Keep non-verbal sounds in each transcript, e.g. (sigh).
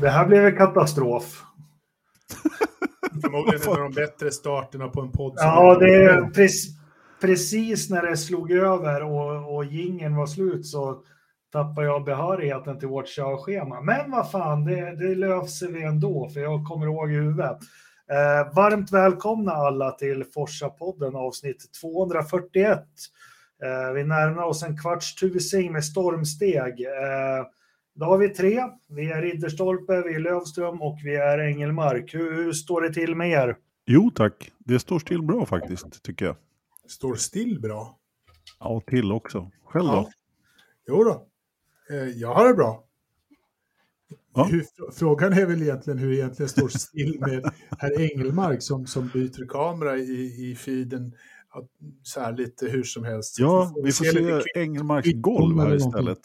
det här blev en katastrof. Förmodligen en av de bättre starterna på en podd. Ja, det är precis, precis när det slog över och, och gingen var slut så tappade jag behörigheten till vårt körschema. Men vad fan, det, det löser vi ändå, för jag kommer ihåg i huvudet. Eh, varmt välkomna alla till Forsa-podden avsnitt 241. Eh, vi närmar oss en kvarts tusing med stormsteg. Eh, då har vi tre. Vi är Ridderstolpe, vi är Lövström och vi är Engelmark. Hur, hur står det till med er? Jo tack, det står still bra faktiskt tycker jag. Står still bra? Ja, och till också. Själv då? Ja. Jo då, eh, jag har det bra. Ja. Hur, frågan är väl egentligen hur det egentligen står still med herr Engelmark som, som byter kamera i, i feeden så här lite hur som helst. Ja, vi får, vi får se Engelmarks golv här istället.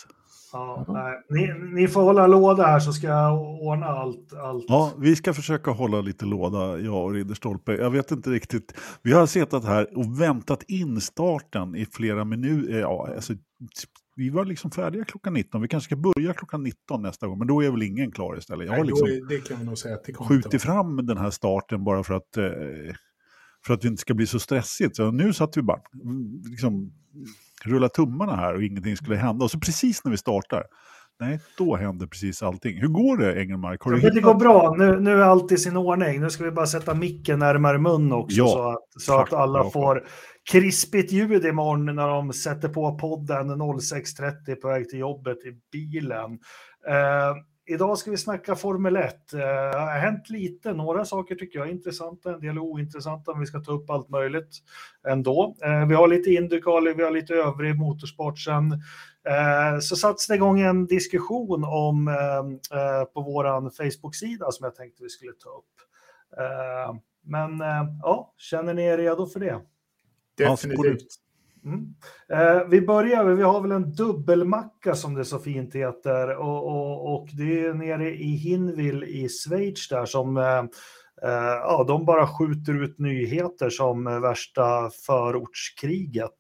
Ja, nej. Ni, ni, får hålla låda här så ska jag ordna allt, allt. Ja, vi ska försöka hålla lite låda, jag och Ridderstolpe. Jag vet inte riktigt. Vi har suttit här och väntat in starten i flera minuter. Ja, alltså, vi var liksom färdiga klockan 19. Vi kanske ska börja klockan 19 nästa gång, men då är väl ingen klar istället. Jag har liksom Nej, det kan vi nog säga. skjutit fram den här starten bara för att, eh, för att det inte ska bli så stressigt. Så nu satt vi bara liksom, rulla tummarna här och ingenting skulle hända. Och så precis när vi startar, nej, då händer precis allting. Hur går det, Engelmark? Har hittat... Det går bra. Nu, nu är allt i sin ordning. Nu ska vi bara sätta micken närmare mun också ja, så att, så att alla får krispigt ljud imorgon när de sätter på podden 06.30 på väg till jobbet i bilen. Uh, Idag ska vi snacka Formel 1. Eh, det har hänt lite, några saker tycker jag är intressanta, en del är ointressanta, men vi ska ta upp allt möjligt ändå. Eh, vi har lite Indycar, vi har lite övrig motorsport sen. Eh, så sattes det igång en diskussion om på vår Facebook-sida som jag tänkte vi skulle ta upp. Men ja, känner ni er redo för det? Definitivt. Mm. Eh, vi börjar, vi har väl en dubbelmacka som det så fint heter och, och, och det är nere i Hinwil i Schweiz där som eh, eh, ja, de bara skjuter ut nyheter som värsta förortskriget.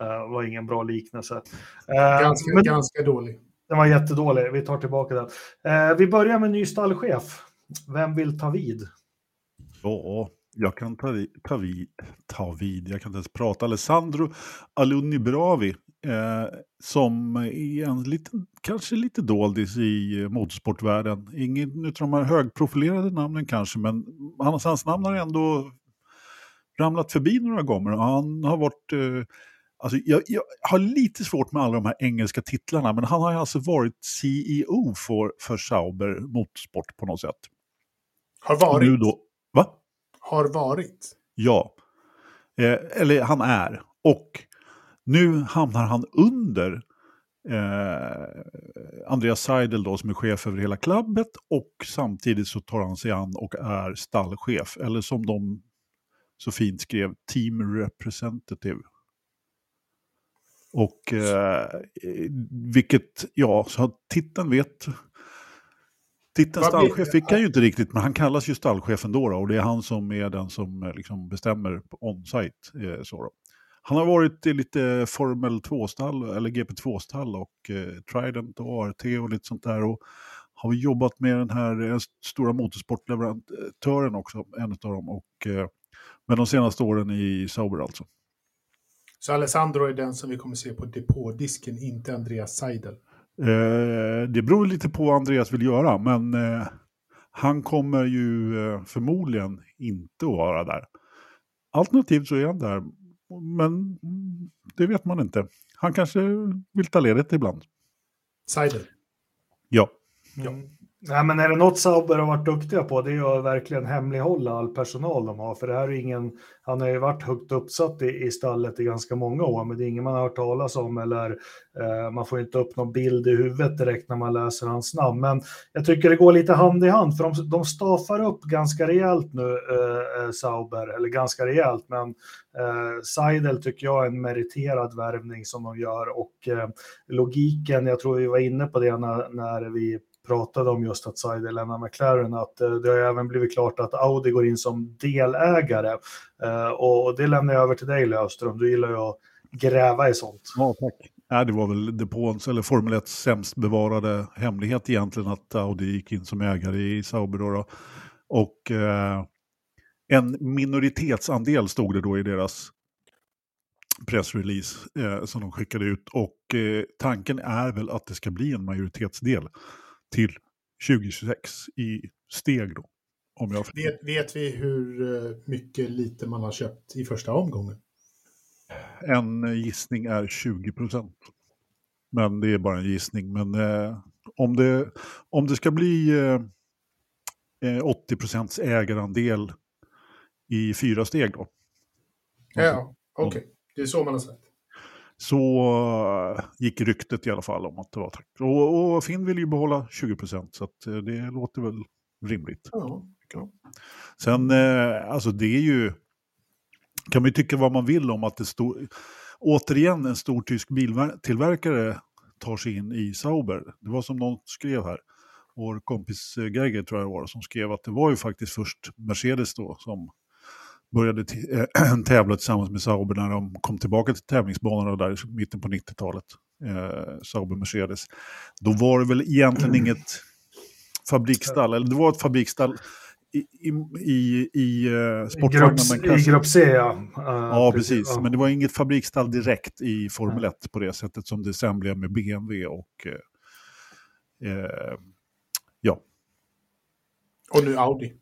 Eh, var ingen bra liknelse. Eh, ganska, men, ganska dålig. Den var jättedålig, vi tar tillbaka den. Eh, vi börjar med ny stallchef. Vem vill ta vid? Ja, jag kan ta, ta, vid, ta vid, jag kan inte ens prata. Alessandro Alunni Bravi, eh, som är en liten, kanske lite doldis i motorsportvärlden. Ingen av de här högprofilerade namnen kanske, men hans, hans namn har ändå ramlat förbi några gånger. Han har varit... Eh, Alltså jag, jag, har lite svårt med alla de här engelska titlarna, men han har alltså varit CEO för, för Sauber Motorsport på något sätt. Har varit? Nu då, va? Har varit. Ja, eh, eller han är. Och nu hamnar han under eh, Andreas Seidel då som är chef över hela klubbet och samtidigt så tar han sig an och är stallchef. Eller som de så fint skrev, team representative. Och eh, vilket, ja, så titeln vet Titeln stallchef fick han ju inte riktigt, men han kallas ju stallchef ändå då, och det är han som är den som eh, liksom bestämmer on-site. Eh, Han har varit i lite Formel 2-stall, eller GP2-stall och eh, Trident och ART och lite sånt där. Och har jobbat med den här eh, stora motorsportleverantören också, en av dem. Och, eh, med de senaste åren i Sauber alltså. Så Alessandro är den som vi kommer se på depådisken, inte Andreas Seidel? Eh, det beror lite på vad Andreas vill göra, men eh, han kommer ju eh, förmodligen inte att vara där. Alternativt så är han där, men det vet man inte. Han kanske vill ta ledigt ibland. Seidel? Ja. Mm. Nej, men är det något Sauber har varit duktiga på det är att verkligen hemlighålla all personal de har. För det här är ingen, han har ju varit högt uppsatt i, i stallet i ganska många år, men det är ingen man har hört talas om eller eh, man får inte upp någon bild i huvudet direkt när man läser hans namn. Men jag tycker det går lite hand i hand, för de, de stafar upp ganska rejält nu, eh, eh Sauber, eller ganska rejält, men eh, Seidel tycker jag är en meriterad värvning som de gör och eh, logiken, jag tror vi var inne på det när, när vi pratade om just att Seidel lämnar McLaren, att eh, det har även blivit klart att Audi går in som delägare. Eh, och det lämnar jag över till dig Löfström, du gillar ju att gräva i sånt. Ja, tack. Nej, det var väl depåns, eller Formel 1 sämst bevarade hemlighet egentligen att Audi gick in som ägare i Sauber. Då, då. Och eh, en minoritetsandel stod det då i deras pressrelease eh, som de skickade ut. Och eh, tanken är väl att det ska bli en majoritetsdel till 2026 i steg då. Om jag vet, vet vi hur eh, mycket lite man har köpt i första omgången? En gissning är 20 procent. Men det är bara en gissning. Men eh, om, det, om det ska bli eh, 80 eh, procents ägarandel i fyra steg då. Ja, okej. Okay. Det är så man har sagt. Så uh, gick ryktet i alla fall om att det var tack. Och, och Finn vill ju behålla 20 procent så uh, det låter väl rimligt. Ja. Sen, uh, alltså det är ju, kan man ju tycka vad man vill om att det står, återigen en stor tysk biltillverkare tar sig in i Sauber. Det var som någon skrev här, vår kompis Geiger tror jag det var, som skrev att det var ju faktiskt först Mercedes då som började äh, (clears throat) tävla tillsammans med Sauber när de kom tillbaka till tävlingsbanorna där i mitten på 90-talet. Eh, Sauber Mercedes. Då var det väl egentligen (clears throat) inget fabriksstall, eller det var ett fabriksstall i, i, i, i uh, sportvagnar. I grupp C, ja. Uh, ja, precis. Ja. Men det var inget fabriksstall direkt i Formel 1 på det sättet som det sen blev med BMW och uh, uh, ja. Och nu Audi.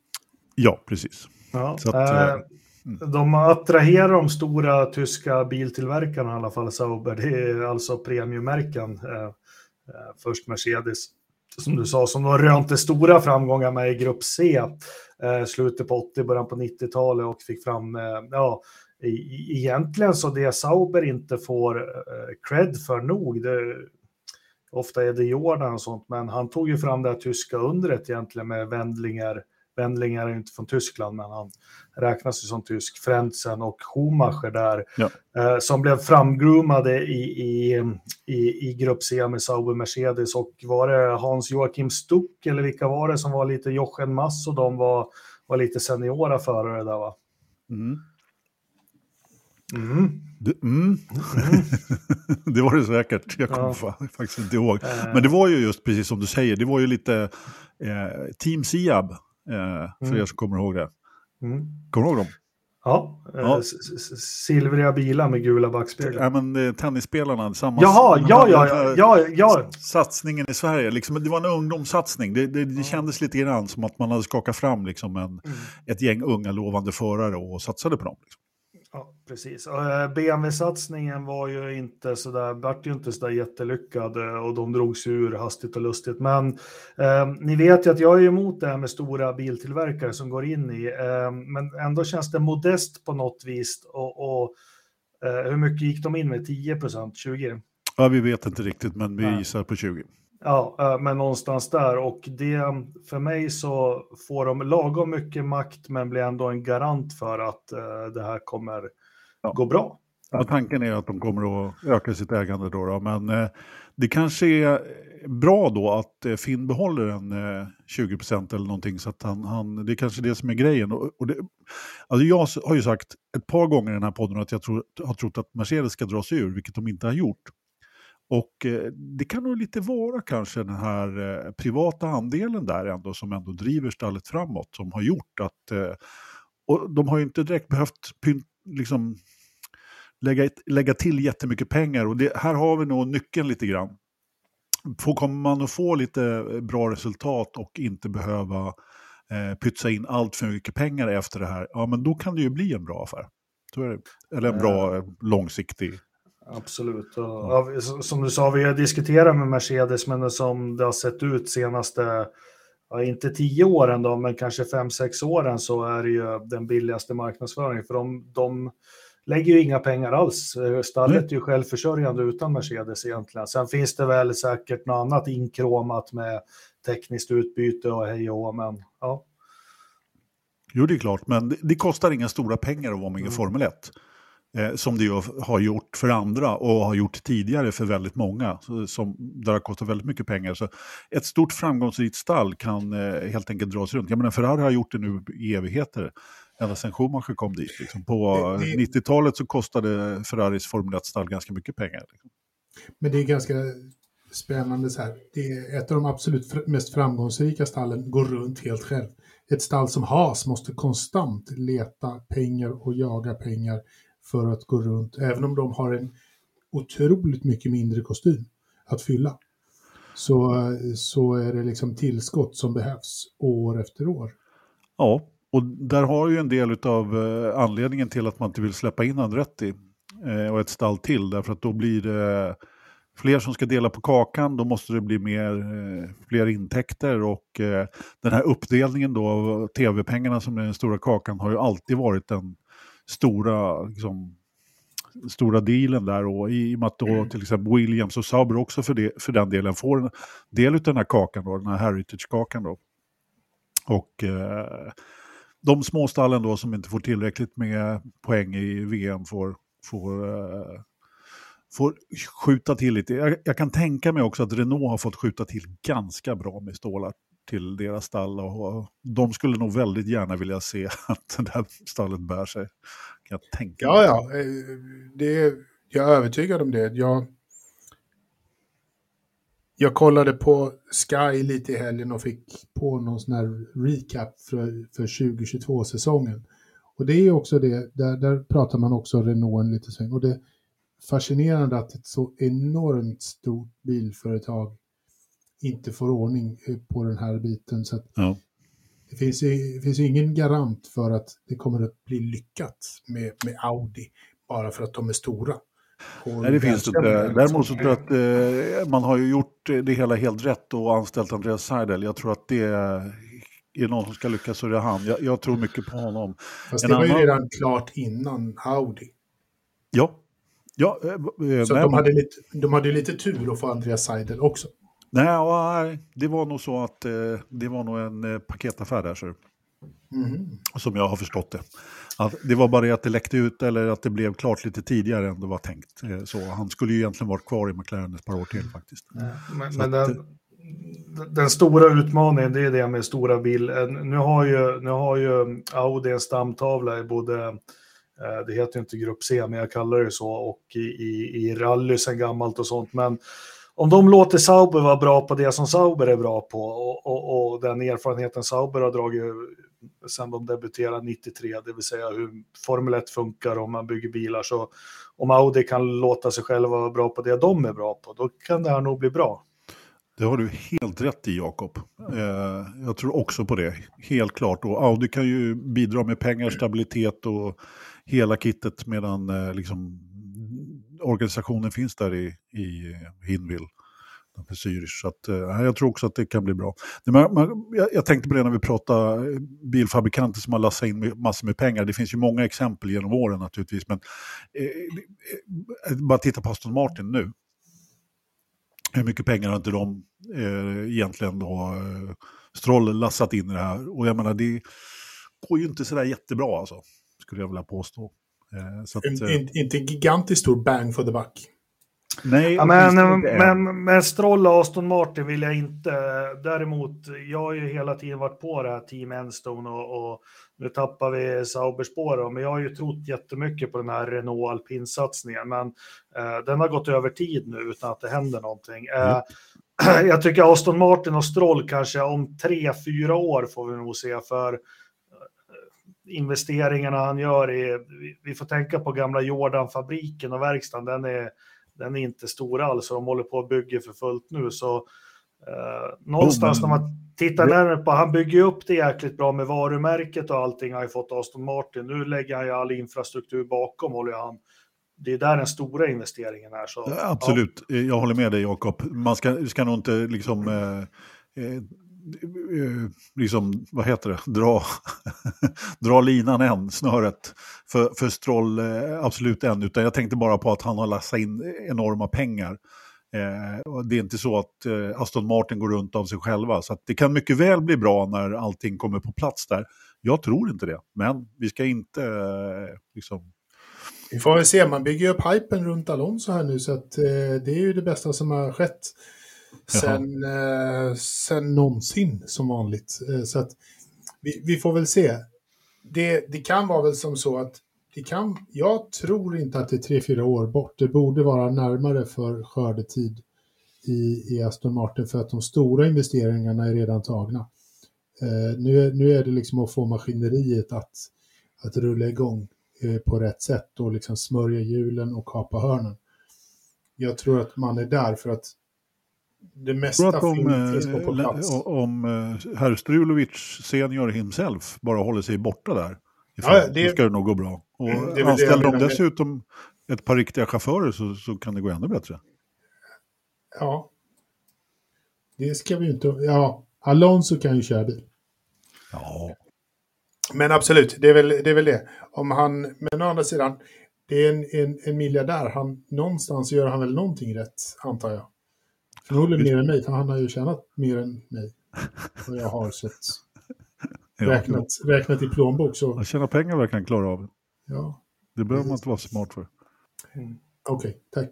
Ja, precis. Ja, att, Mm. De attraherar de stora tyska biltillverkarna i alla fall, Sauber. Det är alltså premiummärken. Eh, eh, först Mercedes, som du sa, som de rönte stora framgångar med i grupp C. Eh, slutet på 80, början på 90-talet och fick fram, eh, ja, e egentligen så det Sauber inte får eh, cred för nog, det, ofta är det Jordan och sånt, men han tog ju fram det här tyska undret egentligen med vändlingar Wendling är inte från Tyskland, men han räknas ju som tysk. Frentzen och Schumacher där, ja. eh, som blev framgroomade i, i, i, i grupp C med Sauber Mercedes. Och var det Hans Joachim Stuck eller vilka var det som var lite Jochen Mass och de var, var lite seniora förare där va? Mm. Mm. Du, mm. Mm. (laughs) det var det säkert, jag kommer ja. faktiskt inte ihåg. Eh. Men det var ju just precis som du säger, det var ju lite eh, Team Siab för mm. er som kommer ihåg det. Mm. Kommer du ihåg dem? Ja, eh, ja. silvriga bilar med gula backspeglar. Ja, men eh, tennisspelarna, samma... Jaha, ja, ja, ja, ja, ja. Satsningen i Sverige, liksom, det var en ungdomssatsning. Det, det, det ja. kändes lite grann som att man hade skakat fram liksom, en, mm. ett gäng unga lovande förare och satsade på dem. Liksom. Ja, precis. Eh, BMW-satsningen var ju inte så där, vart ju inte så där jättelyckad eh, och de drogs ur hastigt och lustigt. Men eh, ni vet ju att jag är emot det här med stora biltillverkare som går in i, eh, men ändå känns det modest på något vis. Och, och eh, hur mycket gick de in med? 10 procent, 20? Ja, vi vet inte riktigt, men vi gissar på 20. Ja, eh, men någonstans där och det för mig så får de lagom mycket makt men blir ändå en garant för att uh, det här kommer ja. gå bra. Ja, tanken är att de kommer att öka sitt ägande då, då men uh, det kanske är bra då att Finn behåller en 20% eller någonting så att han, han, det är kanske det som är grejen. Och, och det, alltså jag har ju sagt ett par gånger i den här podden att jag tror, har trott att Mercedes ska dra sig ur, vilket de inte har gjort. Och eh, det kan nog lite vara kanske den här eh, privata andelen där ändå som ändå driver stallet framåt som har gjort att eh, och de har ju inte direkt behövt liksom, lägga, lägga till jättemycket pengar och det, här har vi nog nyckeln lite grann. Får, kommer man att få lite bra resultat och inte behöva eh, pytsa in allt för mycket pengar efter det här, ja men då kan det ju bli en bra affär. Eller en bra långsiktig Absolut. Och, som du sa, vi har diskuterat med Mercedes, men som det har sett ut senaste, ja, inte tio åren då, men kanske fem, sex åren så är det ju den billigaste marknadsföringen. För de, de lägger ju inga pengar alls. Stallet mm. är ju självförsörjande utan Mercedes egentligen. Sen finns det väl säkert något annat inkromat med tekniskt utbyte och hej och men ja. Jo, det är klart, men det, det kostar inga stora pengar att vara med i mm. Formel 1 eh, som det ju har gjort för andra och har gjort tidigare för väldigt många, som, där det har kostat väldigt mycket pengar. Så ett stort framgångsrikt stall kan eh, helt enkelt dras runt. Jag menar, Ferrari har gjort det nu i evigheter, ända sedan Schumacher kom dit. Liksom. På 90-talet så kostade Ferraris Formel 1-stall ganska mycket pengar. Liksom. Men det är ganska spännande så här. Det är ett av de absolut mest framgångsrika stallen går runt helt själv. Ett stall som Haas måste konstant leta pengar och jaga pengar för att gå runt, även om de har en otroligt mycket mindre kostym att fylla. Så, så är det liksom tillskott som behövs år efter år. Ja, och där har ju en del av eh, anledningen till att man inte vill släppa in Andretti eh, och ett stall till, därför att då blir det fler som ska dela på kakan, då måste det bli mer, eh, fler intäkter och den här uppdelningen då av tv-pengarna som är den stora kakan har ju alltid varit den stora, liksom, stora dealen där och i och med att då mm. till exempel Williams och Sauber också för, det, för den delen får en del av den här kakan då, den här heritage-kakan då. Och eh, de småstallen då som inte får tillräckligt med poäng i VM får, får, uh, får skjuta till lite. Jag, jag, kan tänka mig också att Renault har fått skjuta till ganska bra med stålar till deras stall och de skulle nog väldigt gärna vilja se (laughs) att det här stallet bär sig. Kan jag tänka. Ja, ja, eh, det, jag är övertygad om det. Jag, jag kollade på Sky lite i helgen och fick på någon sån här recap för, för 2022-säsongen. Och det är också det, där, där pratar man också Renault en liten sväng. Och det är fascinerande att ett så enormt stort bilföretag inte får ordning eh, på den här biten. Så ja. det, finns, det finns ingen garant för att det kommer att bli lyckat med, med Audi bara för att de är stora. Nej, det finns inte. Däremot så tror jag att eh, man har ju gjort det hela helt rätt och anställt Andreas Seidel. Jag tror att det är, är någon som ska lyckas så är det han. Jag, jag tror mycket på honom. Fast en det var annan... ju redan klart innan Audi. Ja. ja eh, så de, hade lite, de hade lite tur att få Andreas Seidel också. Nej, det var nog så att eh, det var nog en eh, paketaffär där. Så. Mm. Som jag har förstått det. Att det var bara det att det läckte ut eller att det blev klart lite tidigare än det var tänkt. Eh, så han skulle ju egentligen varit kvar i McLaren ett par år till faktiskt. Men, men den, att, den, stora utmaningen det är det med stora bil. Nu har ju, nu har ju Audi en stamtavla i både det heter ju inte Grupp C, men jag kallar det så, och i, i, i rally sen gammalt och sånt. Men om de låter Sauber vara bra på det som Sauber är bra på och, och, och den erfarenheten Sauber har dragit sen de debuterade 93, det vill säga hur Formel 1 funkar om man bygger bilar. Så om Audi kan låta sig själva vara bra på det de är bra på, då kan det här nog bli bra. Det har du helt rätt i Jakob. Eh, jag tror också på det, helt klart. Och Audi kan ju bidra med pengar, stabilitet och hela kittet medan eh, liksom, organisationen finns där i, i eh, Hinwil. Zürich. Så att, eh, jag tror också att det kan bli bra. Man, man, jag, jag, tänkte på det när vi pratade eh, bilfabrikanter som har lassat in med, massor med pengar. Det finns ju många exempel genom åren naturligtvis. Men eh, eh, eh, bara titta på Aston Martin nu. Hur mycket pengar har inte de eh, egentligen då, eh, Stroll lassat in i det här? Och jag menar, det går ju inte sådär jättebra alltså, skulle jag vilja påstå. Eh, så att, en, en, inte en gigantiskt stor bang for the buck. Nej, ja, men, men, men Stroll och Aston Martin vill jag inte. Däremot, jag har ju hela tiden varit på det här Team Enstone och, och nu tappar vi Sauberspår. Men jag har ju trott jättemycket på den här Renault alpinsatsningen. Men eh, den har gått över tid nu utan att det händer någonting. Eh, mm. (clears throat) jag tycker Aston Martin och Stroll kanske om tre, fyra år får vi nog se. För eh, investeringarna han gör i, vi får tänka på gamla Jordan-fabriken och verkstaden, den är den är inte stor alls och de håller på att bygga för fullt nu. Så eh, någonstans oh, när man tittar närmare på, han bygger upp det jäkligt bra med varumärket och allting har ju fått Aston Martin. Nu lägger han ju all infrastruktur bakom, håller han. Det är där den stora investeringen är. Så, Absolut, ja. jag håller med dig Jakob. Man ska, ska nog inte liksom eh Eh, Eh, liksom, vad heter det, dra, (laughs) dra linan än, snöret, för, för Stroll eh, absolut än, utan jag tänkte bara på att han har lassat in enorma pengar. Eh, det är inte så att eh, Aston Martin går runt av sig själva, så det kan mycket väl bli bra när allting kommer på plats där. Jag tror inte det, men vi ska inte eh, liksom... Vi får väl se, man bygger upp hypen runt Alonso här nu, så att, eh, det är ju det bästa som har skett sen, eh, sen någonsin som vanligt. Eh, så att vi, vi, får väl se. Det, det kan vara väl som så att det kan, jag tror inte att det är tre, fyra år bort. Det borde vara närmare för skördetid i, i Aston Martin för att de stora investeringarna är redan tagna. Eh, nu, är, nu är det liksom att få maskineriet att, att rulla igång eh, på rätt sätt och liksom smörja hjulen och kapa hörnen. Jag tror att man är där för att det mesta att om, finns eh, på plats. om eh, herr Strulovic senior himself bara håller sig borta där, Ja, ifrån, det- så ska det nog gå bra. Och Mm, det anställer de menar med- dessutom ett par riktiga chaufförer så, så kan det gå ännu bättre. Ja. Det ska vi ju inte... Ja, Alonso kan ju köra bil. Ja, Men absolut, det är väl det. Är väl det. Om han, men å andra sidan, det är en, en, en miljardär. Han, någonstans gör han väl någonting rätt, antar jag. Förmodligen mer än mig, för han har ju tjänat mer än mig. Och jag har sett, räknat, räknat i plånbok. Så, Att tjäna pengar verkar han klara av. ja, Det behöver man inte vara smart för. okej, tack.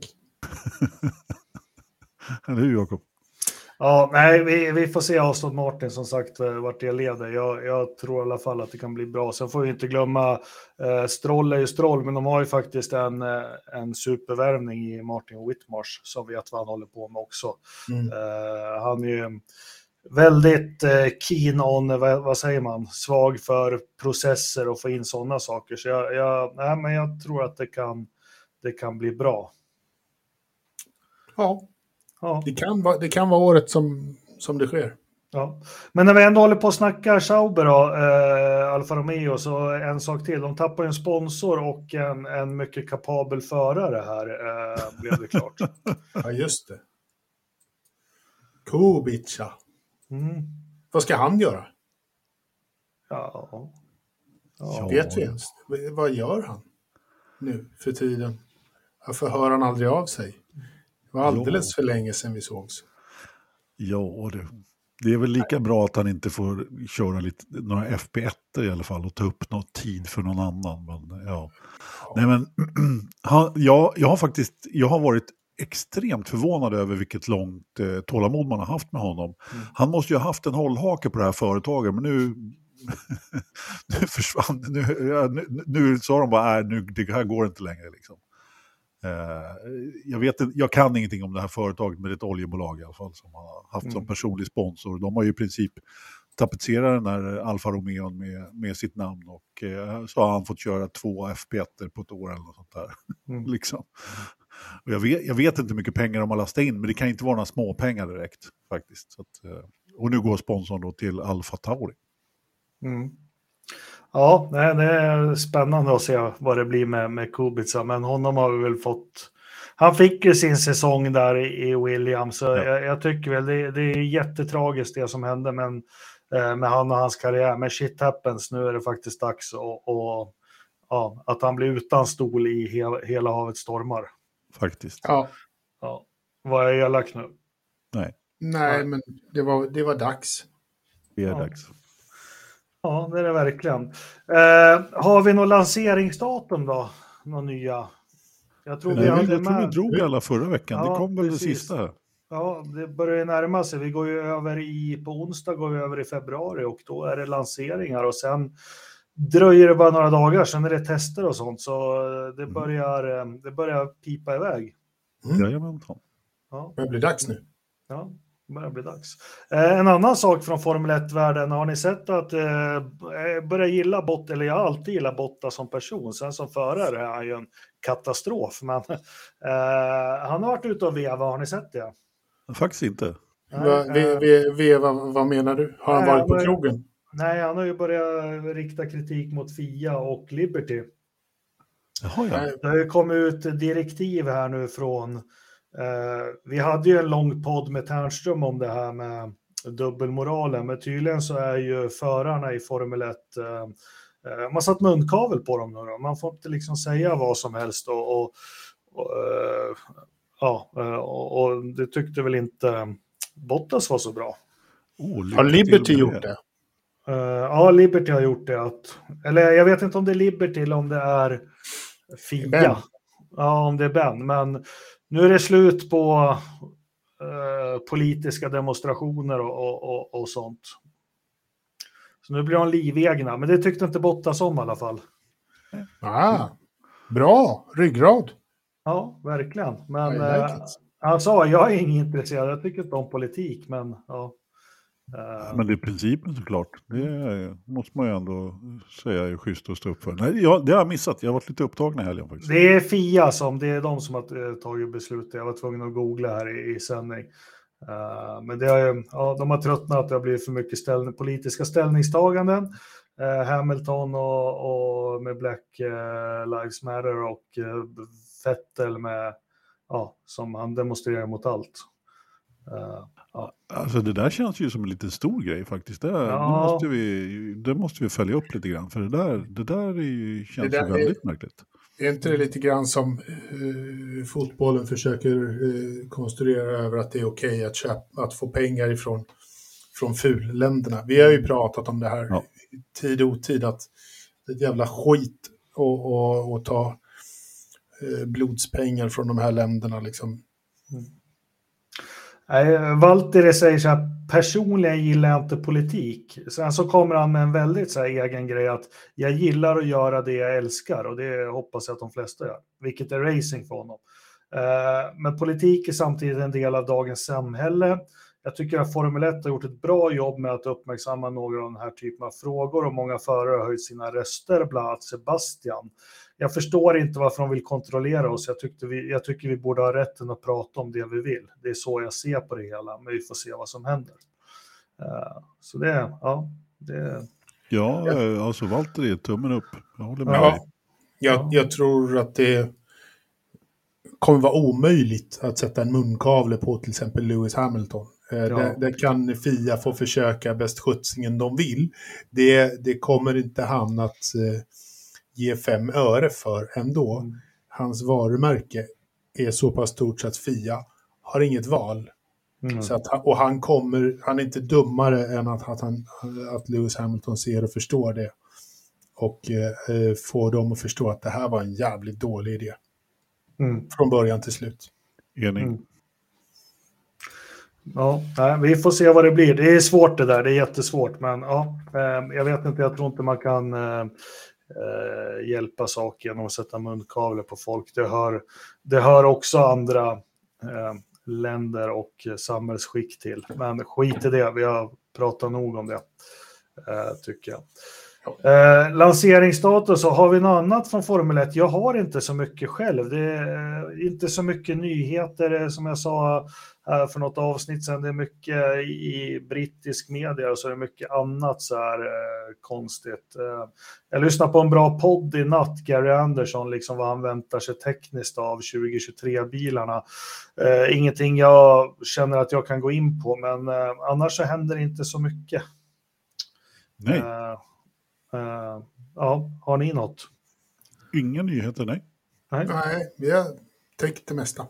(laughs) Eller hur Jakob? Ja, nej, vi, vi får se Aston Martin som sagt eh, vart det leder. Jag, jag tror i alla fall att det kan bli bra. Sen får vi inte glömma, eh, Stroll är ju Stroll, men de har ju faktiskt en, eh, en supervärvning i Martin Whitmarsh som vet vad han håller på med också. Mm. Eh, han är ju väldigt eh, keen on, vad, vad säger man, svag för processer och få in sådana saker. Så jag, jag, nej, men jag tror att det kan, det kan bli bra. Ja, Ja. det kan, vara, det kan vara året som, som det sker. Ja. Men när vi ändå håller på och snackar Sauber då, eh, Alfa Romeo, så en sak till. De tappar en sponsor och en, en mycket kapabel förare här, eh, blev det klart. (laughs) Ja, just det. Kubica. Mm. Vad ska han göra? Ja. Ja. Vet vi ens? Vad gör han nu för tiden? Varför hör han aldrig av sig? Det var alldeles för länge sedan vi sågs. Ja, det, det är väl lika bra att han inte får köra lite, några FP1 i alla fall och ta upp någon tid för någon annan. Men, ja. Nej, men, (clears throat) han, jag, jag har faktiskt jag har varit extremt förvånad över vilket långt eh, tålamod man har haft med honom. Mm. Han måste ju ha haft en hållhake på det här företaget, men nu, (laughs) nu försvann nu, ja, nu, nu sa de bara, nej, nu, det här går inte längre. Liksom. Eh, jag, vet, jag kan ingenting om det här företaget, men det är ett oljebolag i alla fall som har haft som Mm. personlig sponsor. De har ju i princip tapetserat den här Alfa Romeo med, med sitt namn och eh, så har han fått köra två FP1 på ett år eller något sånt där. Mm. (laughs) liksom. och jag, vet, jag vet inte hur mycket pengar de har lastat in, men det kan inte vara några småpengar direkt faktiskt. Att, eh, och nu går sponsorn då till Alfa Tauri. Mm. Ja, nej, det är spännande att se vad det blir med, med Kubica, men honom har vi väl fått... Han fick ju sin säsong där i, i Williams, så Ja. jag, jag tycker väl det, det är jättetragiskt det som hände men, eh, med han och hans karriär. Men shit happens, nu är det faktiskt dags och, och ja, att han blir utan stol i he, hela havet stormar. Faktiskt. Ja, Ja. Var jag elak nu? Nej, nej, men det var, det var dags. det är Ja. dags. Ja, det är det verkligen. Eh, har vi något lanseringsdatum då? Några nya? Jag tror Nej, vi hade jag tror vi med... drog alla förra veckan. Ja, det kom väl precis. det sista. Ja, det börjar ju närma sig. Vi går ju över i, på onsdag går vi över i februari och då är det lanseringar och sen dröjer det bara några dagar, sen är det tester och sånt. Så det Mm. börjar, eh, det börjar pipa iväg. Mm. Jajamensan. Ja, Det blir dags nu. ja, börjar bli dags. Eh, en annan sak från Formel 1-världen, har ni sett att eh, jag börjar gilla Bott, eller jag har alltid gillat Botta som person, sen som förare är han ju en katastrof. Men eh, han har varit ute och vevat, har ni sett det? Faktiskt inte. Va, eh, vi, vad, menar du? Har han varit på krogen? Nej, han har ju börjat rikta kritik mot Fia och Liberty. Jaha, ja. Det har ju kommit ut direktiv här nu från... Eh, vi hade ju en lång podd med Ternström om det här med dubbelmoralen, men tydligen så är ju förarna i Formel 1... Eh, eh, man satt munkavel på dem nu då. Man får inte liksom säga vad som helst och... och, och ja, och, och det tyckte väl inte Bottas var så bra. Oh, Har Liberty gjort det? Eh, ja, Liberty har gjort det. Att, eller jag vet inte om det är Liberty eller om det är Fia. Ben. Ja, om det är Ben. Men nu är det slut på eh, politiska demonstrationer och, och, och, och sånt. Så nu blir de livegna, men det tyckte inte Bottas om i alla fall. Ah, bra, ryggrad. Ja, verkligen. Men like eh, han sa, jag är inte intresserad, jag tycker inte om politik, men ja. Uh, men det är principen såklart. Det måste man ju ändå säga är schysst att stå upp för. Nej, jag, det har jag missat. Jag har varit lite upptagen i helgen faktiskt. Det är Fia som, det är de som har eh, tagit beslutet. Jag var tvungen att googla här i, i sändning. Uh, men det har ju, ja, de har tröttnat, det har blivit för mycket ställ, politiska ställningstaganden. Uh, Hamilton och, och, med Black Lives Matter och Vettel med, ja, som han demonstrerar mot allt. Ja. Alltså det där känns ju som en lite stor grej faktiskt. Det, ja. måste, vi, det måste vi följa upp lite grann. För det där, det där är ju, känns där väldigt är, märkligt. Är inte det lite grann som uh, fotbollen försöker uh, konstruera över att det är okej okay att, att få pengar ifrån från fulländerna. Vi har ju pratat om det här ja. tid och otid att det är ett jävla skit att ta eh, blodspengar från de här länderna. Liksom. Mm. Valtteri säger så här, personligen gillar jag inte politik. Sen så kommer han med en väldigt så här egen grej att jag gillar att göra det jag älskar och det hoppas jag att de flesta gör, vilket är racing för honom. Eh, men politik är samtidigt en del av dagens samhälle. Jag tycker att Formel 1 har gjort ett bra jobb med att uppmärksamma några av den här typen av frågor och många förare har höjt sina röster, bland annat Sebastian jag förstår inte varför de vill kontrollera oss. Jag, tyckte vi, jag tycker vi borde ha rätten att prata om det vi vill. Det är så jag ser på det hela, men vi får se vad som händer. Uh, så det, ja. Det, ja, ja. alltså Walter är tummen upp. Jag håller med ja, dig. Jag, jag tror att det kommer vara omöjligt att sätta en munkavle på till exempel Lewis Hamilton. Eh, ja. Där, där, kan Fia få försöka bäst skjutsingen de vill. Det, det kommer inte han att eh, ge fem öre för ändå. Mm. Hans varumärke är så pass stort så att Fia har inget val. Mm. Så att, och han kommer, han är inte dummare än att, att, han, att Lewis Hamilton ser och förstår det. Och eh, får dem att förstå att det här var en jävligt dålig idé. Mm. Från början till slut. Enig. Mm. Ja, vi får se vad det blir. Det är svårt det där, det är jättesvårt. Men ja, eh, jag vet inte, jag tror inte man kan eh, eh, hjälpa saker genom att sätta munkavle på folk. Det hör, det hör också andra eh, länder och samhällsskick till. Men skit i det, vi har pratat nog om det, eh, tycker jag. Eh, lanseringsstatus, har vi något annat från Formel 1? Jag har inte så mycket själv. Det är inte så mycket nyheter som jag sa för något avsnitt sedan. Det är mycket i brittisk media och så är det mycket annat så här eh, konstigt. Eh, jag lyssnade på en bra podd i natt, Gary Anderson, liksom vad han väntar sig tekniskt av 2023-bilarna. Eh, ingenting jag känner att jag kan gå in på, men eh, annars så händer det inte så mycket. Nej. Eh, ja, har ni något? Inga nyheter, nej. Nej, nej vi har täckt det mesta.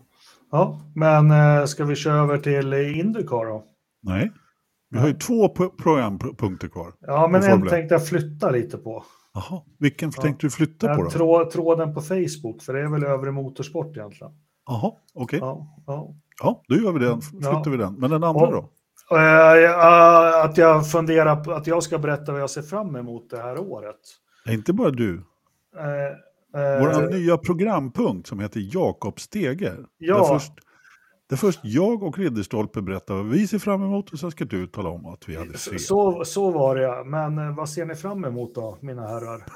Ja, men eh, ska vi köra över till Indycar då? Nej, vi har ju två programpunkter kvar. Ja, men en tänkte jag flytta lite på. Jaha, vilken ja. tänkte du flytta på då? Trå, tråden på Facebook, för det är väl övre motorsport egentligen. Jaha, okej. Okay. Ja, ja. ja, då gör vi den, flyttar ja. vi den. Men den andra Och, då? Att jag funderar på att jag ska berätta vad jag ser fram emot det här året. Det är inte bara du. Äh, vår uh, nya programpunkt som heter Jakob Steger. Ja. Där först, där först jag och Ridderstolpe berättar vad vi ser fram emot och sen ska du tala om att vi hade fel. Så, så var det. Men eh, vad ser ni fram emot då, mina herrar? (laughs)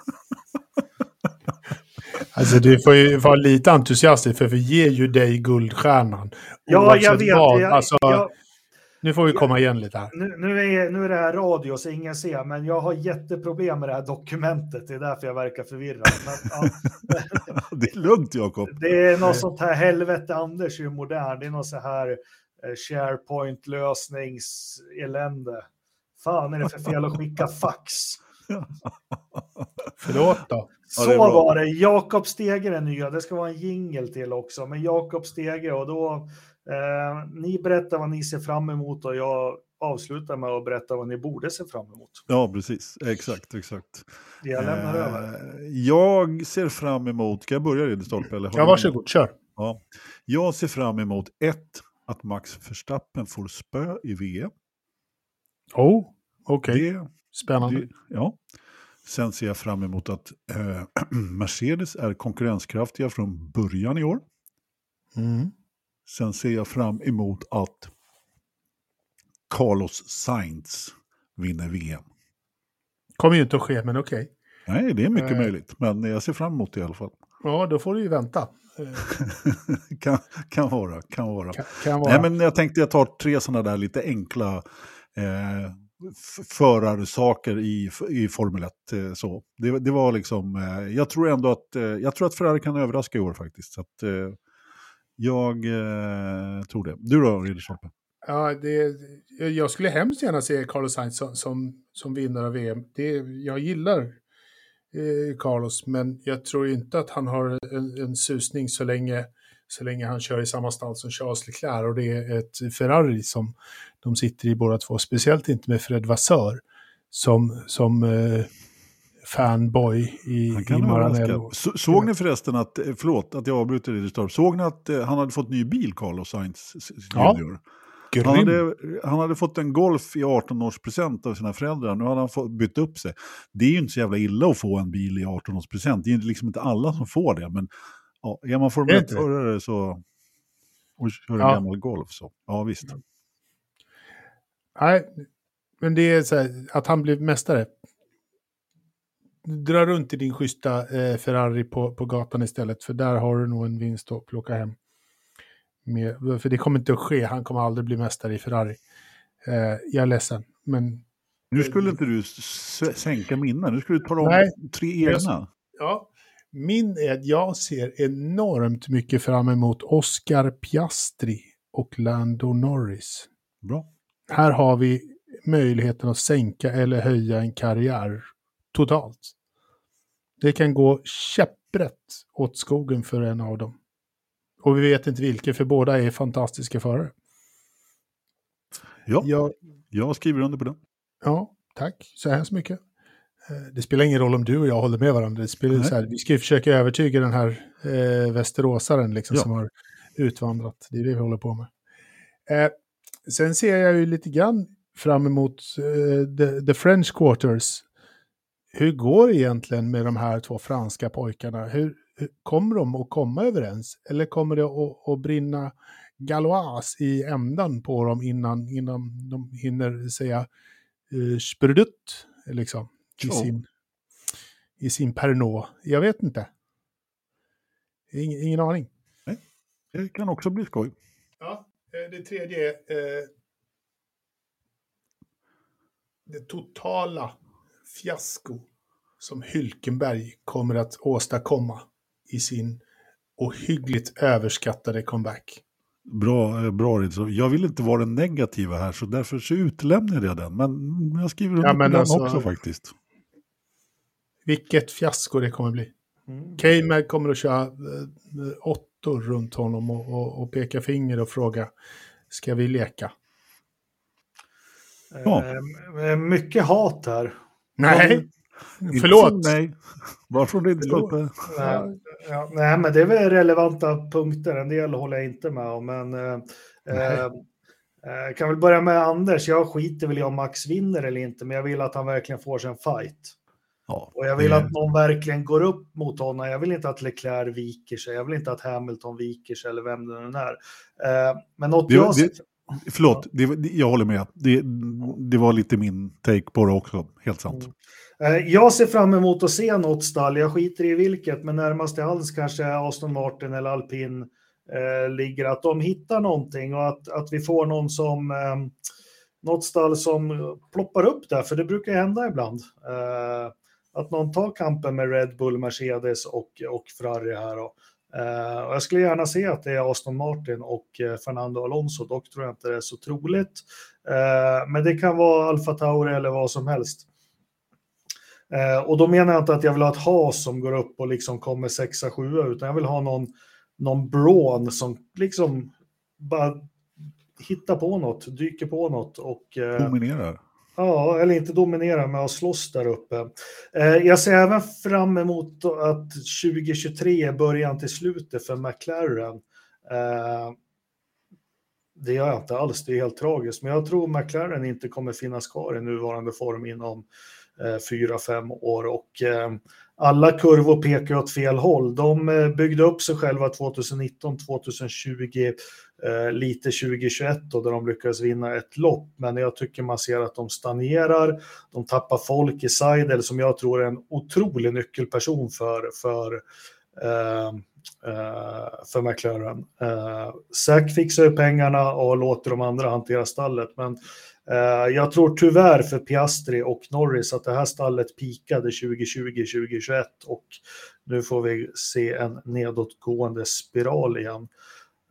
Alltså du får ju vara lite entusiastisk för vi ger ju dig guldstjärnan. Ja, jag vet. Jag, alltså, jag, nu får vi komma igen lite här. Nu, nu, är, nu är det här radio så ingen ser, men jag har jätteproblem med det här dokumentet. Det är därför jag verkar förvirrad. Men, ja. (laughs) det är lugnt, Jakob. Det är något sånt här, helvete Anders är ju modern. Det är något så här eh, SharePoint-lösningselände. Fan är det för fel att skicka fax? (laughs) Förlåt då. Så ja, var det. Jakob Stege är nya. Det ska vara en jingel till också. Men Jakob Stege och då Eh, ni berättar vad ni ser fram emot och jag avslutar med att berätta vad ni borde se fram emot. Ja, precis. Exakt, exakt. Jag lämnar eh, över. Jag ser fram emot, ska jag börja Ridderstolpe? Eller ja, varsågod, kör. Ja. Jag ser fram emot ett, att Max Verstappen får spö i VM. Oh, okej. Okay. Spännande. Det, ja. Sen ser jag fram emot att eh, (clears throat) Mercedes är konkurrenskraftiga från början i år. Mm. Sen ser jag fram emot att Carlos Sainz vinner VM. Kommer ju inte att ske, men okej. Nej, det är mycket Eh. möjligt, men jag ser fram emot det i alla fall. Ja, då får du ju vänta. (laughs) Kan, kan vara, kan vara. Kan, kan vara. Nej, men jag tänkte jag tar tre sådana där lite enkla eh, förarsaker i, i Formel 1. Eh, så. Det, det var liksom, eh, jag tror ändå att, eh, jag tror att Ferrari kan överraska i år faktiskt. Så att, eh, jag eh, tror det. Du då, Ridderstolpe? Ja, det, jag skulle hemskt gärna se Carlos Sainz som, som, som vinnare av VM. Det, jag gillar eh, Carlos, men jag tror inte att han har en, en susning så länge, så länge han kör i samma stall som Charles Leclerc. Och det är ett Ferrari som de sitter i båda två. Speciellt inte med Fred Vassör som, som eh, fanboy i, i kan Maranello. Så, såg ni förresten att, eh, förlåt att jag avbryter Ridderstolpe, såg ni att eh, han hade fått ny bil, Carlos Sainz Ja. junior? Grym. Han hade, han hade fått en Golf i 18-årspresent av sina föräldrar. Nu hade han fått, bytt upp sig. Det är ju inte så jävla illa att få en bil i 18-årspresent. Det är liksom inte alla som får det. Men ja, är man Formel Är det inte? 1-förare så... och kör en Ja. gammal Golf så. Ja, visst. Nej, men det är så här, att han blev mästare. Dra runt i din schyssta eh, Ferrari på, på gatan istället, för där har du nog en vinst att plocka hem. Med, för det kommer inte att ske, han kommer aldrig bli mästare i Ferrari. Eh, jag är ledsen, men Nu skulle inte du sänka mina. Nu skulle du ta om Nej. tre egna. ja. Min är att jag ser enormt mycket fram emot Oscar Piastri och Lando Norris. Bra. Här har vi möjligheten att sänka eller höja en karriär totalt. Det kan gå käpprätt åt skogen för en av dem. Och vi vet inte vilken, för båda är fantastiska förare. Ja, Ja, jag skriver under på det. ja tack så hemskt mycket. Eh, Det spelar ingen roll om du och jag håller med varandra. Det spelar Nej. så här, vi ska ju försöka övertyga den här eh, västeråsaren liksom, Ja. som har utvandrat. Det är det vi håller på med. Eh, sen ser jag ju lite grann fram emot eh, the, the French Quarters. Hur går det egentligen med de här två franska pojkarna? Hur, hur kommer de att komma överens? Eller kommer det att, att brinna galois i ändan på dem innan, innan de hinner säga uh, sprdutt, liksom, i sin, i sin Pernod? Jag vet inte. Ingen, ingen aning. Det kan också bli skoj. Ja, eh, det tredje är eh, det totala fiasko som Hylkenberg kommer att åstadkomma i sin ohyggligt överskattade comeback. Bra, eh, bra. Jag vill inte vara den negativa här så därför så utelämnar jag den. Men jag skriver under Ja, på men den alltså- också faktiskt. Vilket fiasko det kommer bli. Mm. Keymer kommer att köra eh, åttor runt honom och, och, och peka finger och fråga ska vi leka? Ja. Eh, mycket hat här. Nej, Inte förlåt. mig. Bara från Ridderstolpe. Nej, ja, nej, men det är väl relevanta punkter. En del håller jag inte med om. Men eh, Nej. eh, eh, kan väl börja med Anders. Jag skiter väl i om Max vinner eller inte, men jag vill att han verkligen får sig en fight. Ja, Och jag vill det- att någon verkligen går upp mot honom. Jag vill inte att Leclerc viker sig. Jag vill inte att Hamilton viker sig eller vem det nu är. Eh, men något Det- jag... det- Förlåt, det, jag håller med. Det, det var lite min take på det också. Helt sant. Eh, Jag ser fram emot att se något stall. Jag skiter i vilket, men närmast till hands kanske Aston Martin eller Alpin eh, ligger. Att de hittar någonting och att, att vi får någon som eh, något stall som ploppar upp där, för det brukar hända ibland. Eh, att någon tar kampen med Red Bull, Mercedes och, och Ferrari här. Då. Uh, och jag skulle gärna se att det är Aston Martin och uh, Fernando Alonso. Dock tror jag inte det är så troligt. Uh, men det kan vara Alfa Tauri eller vad som helst. Och då menar jag inte att jag vill ha ett has som går upp och liksom kommer sexa, sjua, utan jag vill ha någon, någon Braun som liksom bara hittar på något, dyker på något och eh, Dominerar ja, eller inte dominera, men att slåss där uppe. Eh, jag ser även fram emot att 2023 är början till slutet för McLaren. Eh, det gör jag inte alls, det är helt tragiskt, men jag tror McLaren inte kommer finnas kvar i nuvarande form inom eh, fyra, fem år. Och alla kurvor pekar åt fel håll. De eh, byggde upp sig själva 2019, 2020, eh, lite 2021 då, där de lyckades vinna ett lopp. Men jag tycker man ser att de stagnerar. De tappar folk i Seidel som jag tror är en otrolig nyckelperson för, för ehm, eh, för McLaren. Eh, Zack fixar ju pengarna och låter de andra hantera stallet, men jag tror tyvärr för Piastri och Norris att det här stallet pikade 2020-2021 och nu får vi se en nedåtgående spiral igen.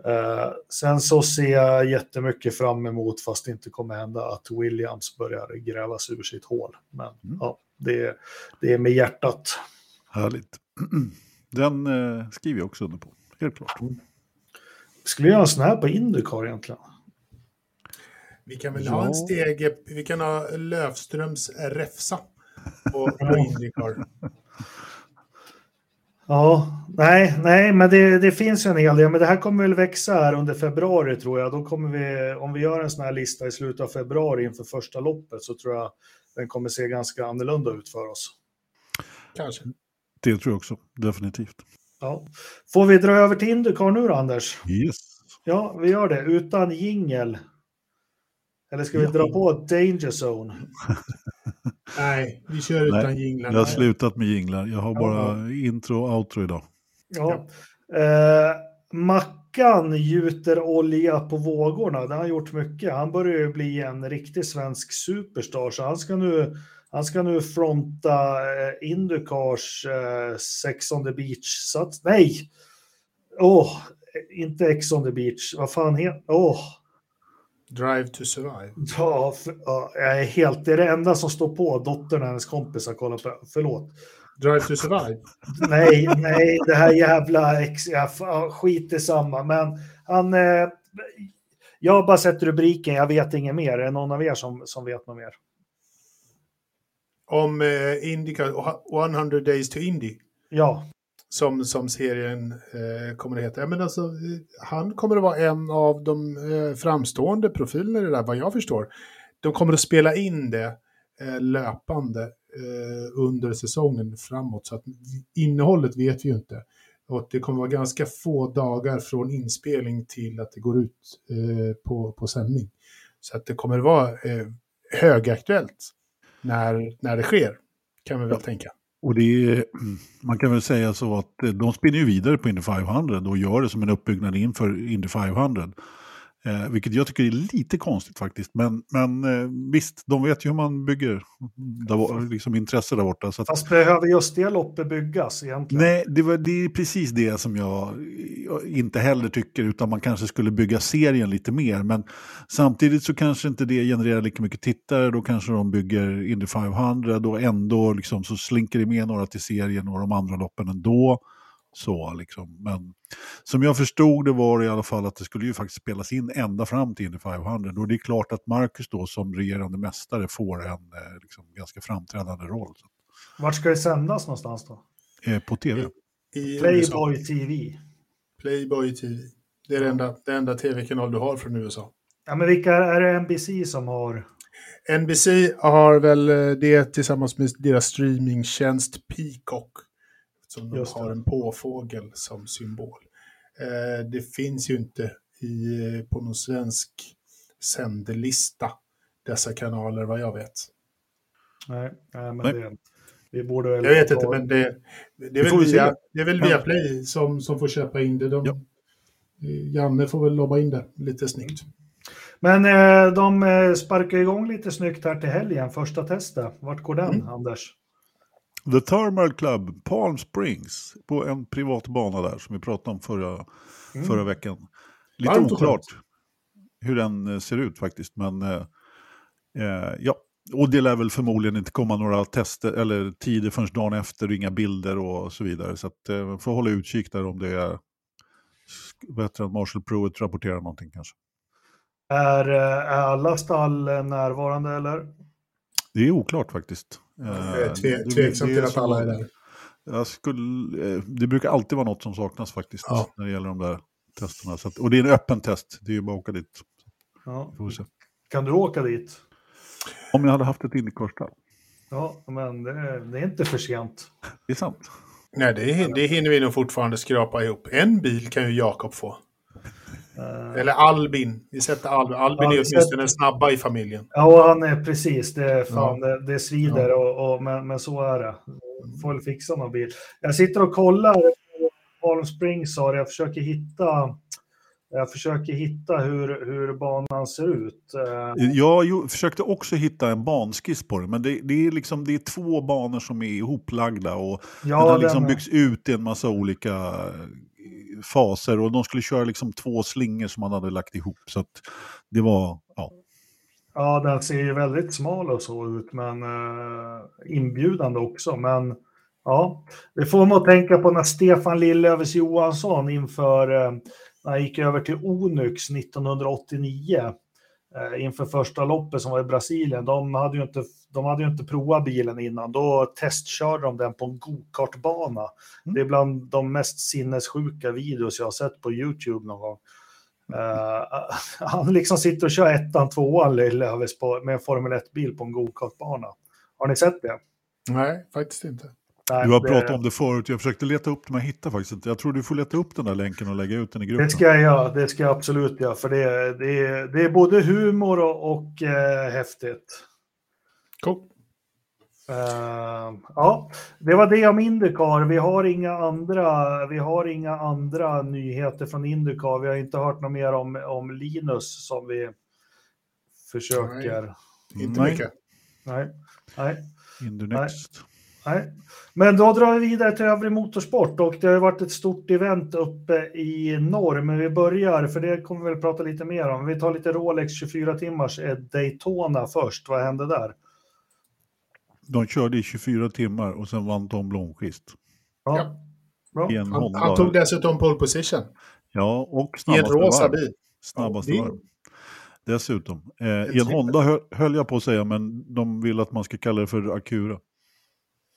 Uh, sen så ser jag jättemycket fram emot, fast det inte kommer hända, att Williams börjar gräva sig ur sitt hål. Men mm. ja, det, det är med hjärtat. Härligt. (clears throat) Den eh, skriver jag också under på, helt klart. Mm. Skulle göra en sån här på Indycar egentligen? Vi kan väl ja. ha en steg, vi kan ha Lövströms räfsa på, (laughs) på Indycar. Ja, nej, nej, men det, det finns ju en hel del. Men det här kommer väl växa här under februari tror jag. Då kommer vi, om vi gör en sån här lista i slutet av februari inför första loppet så tror jag den kommer se ganska annorlunda ut för oss. Kanske. Det tror jag också, definitivt. Ja. Får vi dra över till Indycar nu då, Anders? Yes. Ja, vi gör det utan jingel. Eller ska vi ja. dra på Danger Zone? (laughs) Nej, vi kör utan Nej, jinglar. Jag har slutat med jinglar. Jag har bara ja. intro och outro idag. Ja. ja. Eh, Mackan gjuter olja på vågorna. Det har han gjort mycket. Han börjar ju bli en riktig svensk superstar, så han ska nu han ska nu fronta eh, Indycars eh, Sex on the Beach-sats. Nej! Åh, oh, inte Ex on the Beach. Vad fan heter Åh! Oh. Drive to survive. (laughs) Ja, för, ja, jag är helt... Det är det enda som står på. Dottern och hennes kompisar kollar på. Förlåt. Drive to survive? (laughs) nej, nej, det här jävla... Ex, ja, skit i samma. Men han... Eh, jag har bara sett rubriken, jag vet inget mer. Är det någon av er som, som vet något mer? om eh, Indica, 100 Days to Indy. Ja. Som, som serien eh, kommer att heta. Men alltså, eh, han kommer att vara en av de eh, framstående profilerna i det där, vad jag förstår. De kommer att spela in det eh, löpande eh, under säsongen framåt. Så att innehållet vet vi ju inte. Och det kommer att vara ganska få dagar från inspelning till att det går ut eh, på, på sändning. Så att det kommer att vara högaktuellt när, när det sker, kan vi väl ja. tänka. Och det är, mm, man kan väl säga så att eh, de spinner ju vidare på Indy 500 och gör det som en uppbyggnad inför Indy 500. Eh, vilket jag tycker är lite konstigt faktiskt. Men, men eh, visst, de vet ju hur man bygger där, liksom intresse där borta. Så att... Fast behöver just det loppet byggas egentligen? Nej, det, var, det är precis det som jag inte heller tycker. Utan man kanske skulle bygga serien lite mer. Men samtidigt så kanske inte det genererar lika mycket tittare. Då kanske de bygger Indy 500 och ändå liksom, så slinker det med några till serien och de andra loppen ändå. Så liksom. Men som jag förstod det var i alla fall att det skulle ju faktiskt spelas in ända fram till Indy 500. Och det är klart att Marcus då som regerande mästare får en eh, liksom, ganska framträdande roll. Vart ska det sändas någonstans då? Eh, på tv. I, Playboy TV. Playboy TV. Det är den enda, det enda tv-kanal du har från USA. Ja, men vilka är det NBC som har? NBC har väl eh, det tillsammans med deras streamingtjänst Peacock. Som de har en påfågel som symbol. Eh, det finns ju inte i, på någon svensk sändelista dessa kanaler vad jag vet. Nej, nej men det, vi borde väl... Jag vet inte, men det, det, är, väl via, det är väl via Play som, som får köpa in det. De, ja. Janne får väl lobba in det lite snyggt. Men eh, de eh, sparkar igång lite snyggt här till helgen, första testet. Vart går den, mm. Anders? The Thermal Club, Palm Springs, på en privat bana där som vi pratade om förra, mm. förra veckan. Lite Varmt oklart hur den eh, ser ut faktiskt, men eh, eh, ja. Och det lär väl förmodligen inte komma några tester eller tider förrän dagen efter, inga bilder och så vidare. Så att eh, får hålla utkik där om det är bättre än Marshall Pruitt rapporterar någonting kanske. Är, eh, är alla stall närvarande eller? Det är oklart faktiskt. Eh, tve, tveksam till att alla är där. Jag skulle, eh, det brukar alltid vara något som saknas faktiskt ja. när det gäller de där testerna. Så att, och det är en öppen test, det är ju bara att åka dit. Ja. Kan du åka dit? Om jag hade haft ett Indycar-stall. Ja, men det, det är inte för sent. Det är sant. Nej, det, det hinner vi nog fortfarande skrapa ihop. En bil kan ju Jakob få. Uh, Eller Albin. Vi sätter Albin. Albin ja, är åtminstone sätter... snabba i familjen. Ja, han är precis. Det, är fan, ja. det, det svider, ja. och, och, men, men så är det. Får väl fixa någon bil. Jag sitter och kollar Palm Springs och jag försöker hitta jag försöker hitta hur, hur banan ser ut. Eh, jag försökte också hitta en banskiss på det, men det, det, är, liksom, det är två banor som är ihoplagda och ja, den har liksom den... byggts ut i en massa olika eh, faser och de skulle köra liksom två slingor som man hade lagt ihop. Så det var, ja. Ja, den ser ju väldigt smal och så ut, men eh, inbjudande också. Men ja, det får man att tänka på när Stefan Lillövers Johansson inför eh, när han gick över till Onyx 1989 inför första loppet som var i Brasilien. De hade ju inte, de hade ju inte provat bilen innan. Då testkörde de den på en gokartbana. Mm. Det är bland de mest sinnessjuka videos jag har sett på YouTube någon gång. Uh, (laughs) han liksom sitter och kör ettan, tvåan Löfves med en Formel 1-bil på en gokartbana. Har ni sett det? Nej, faktiskt inte. Nej, du har det... pratat om det förut, jag försökte leta upp det men jag hittar faktiskt inte. Jag tror du får leta upp den där länken och lägga ut den i gruppen. Det ska jag göra, det ska jag absolut göra. För det, det, det är både humor och, och eh, häftigt. Cool. Uh, ja, det var det om Indycar. Vi har inga andra, vi har inga andra nyheter från Indycar. Vi har inte hört något mer om, om Linus som vi försöker. Nej, inte mycket. Nej. Nej. Indy Next. Nej. Nej. Men då drar vi vidare till övrig motorsport och det har varit ett stort event uppe i norr. Men vi börjar, för det kommer vi väl prata lite mer om. Vi tar lite Rolex 24 timmars eh, Daytona först. Vad hände där? De körde i 24 timmar och sen vann Tom Blomqvist. Ja. ja. Han, han, tog dessutom pole position. Ja, och snabbaste I en rosa bil. Snabbaste ja, varv. Dessutom. Eh, I en Honda höll, höll jag på att säga, men de vill att man ska kalla det för Acura.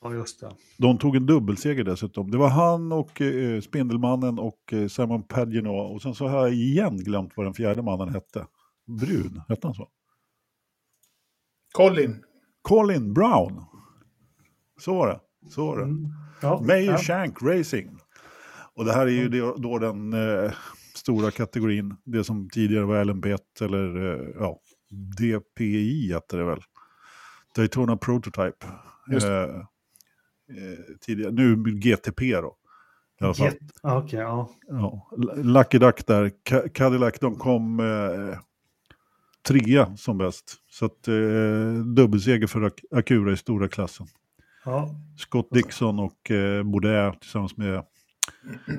Ja, just det. De tog en dubbelseger dessutom. Det var han och eh, Spindelmannen och eh, Simon Pagino. Och sen så har jag igen glömt vad den fjärde mannen hette. Brun, hette han så? Colin. Colin Brown. Så var det. Så var det. Mm. Ja, Mayer ja. Shank Racing. Och det här är ju mm. då den eh, stora kategorin. Det som tidigare var LMP1 eller eh, ja, DPI hette det väl. Daytona Prototype. Eh, eh, tidigare. Nu GTP då. I alla fall. Okay, ja. Ja, Lucky Duck där, Cadillac, de kom eh, trea som bäst. Så att eh, dubbelseger för Acura i stora klassen. Ja. Scott Dixon och eh, Baudet tillsammans med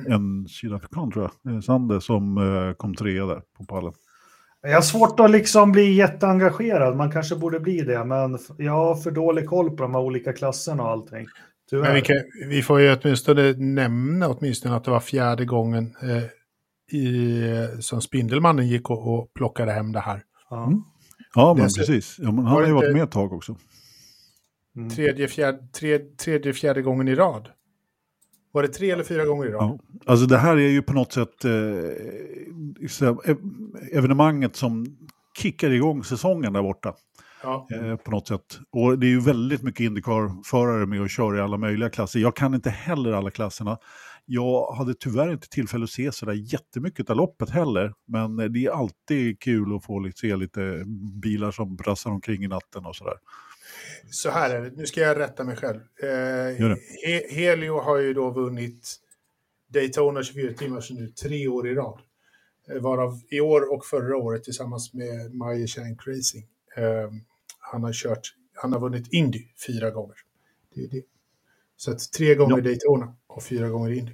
en sydafrikan tror jag, eh, Sande, som eh, kom trea där på pallen. Jag har svårt att liksom bli jätteengagerad, man kanske borde bli det, men jag har för dålig koll på de här olika klasserna och allting. Men vi, kan, vi får ju åtminstone nämna åtminstone att det var fjärde gången eh, i, som Spindelmannen gick och, och plockade hem det här. Mm. Ja, men Dess, precis. Ja, men han har ju varit med ett tag också. Mm. Tredje, fjärde, tredje, tredje, fjärde gången i rad. Var det tre eller fyra gånger i rad? Ja. Alltså det här är ju på något sätt eh, evenemanget som kickar igång säsongen där borta. Ja. Eh, på något sätt. Och det är ju väldigt mycket Indycar-förare med och kör i alla möjliga klasser. Jag kan inte heller alla klasserna. Jag hade tyvärr inte tillfälle att se sådär jättemycket av loppet heller. Men det är alltid kul att få se lite bilar som brassar omkring i natten och sådär. Så här är det, nu ska jag rätta mig själv. Eh, He Helio har ju då vunnit Daytona 24 timmar nu tre år i rad. Eh, varav i år och förra året tillsammans med Meyer Shank Racing. Eh, han har kört, han har vunnit Indy fyra gånger. Det är det. Så att tre gånger ja. Daytona och fyra gånger Indy.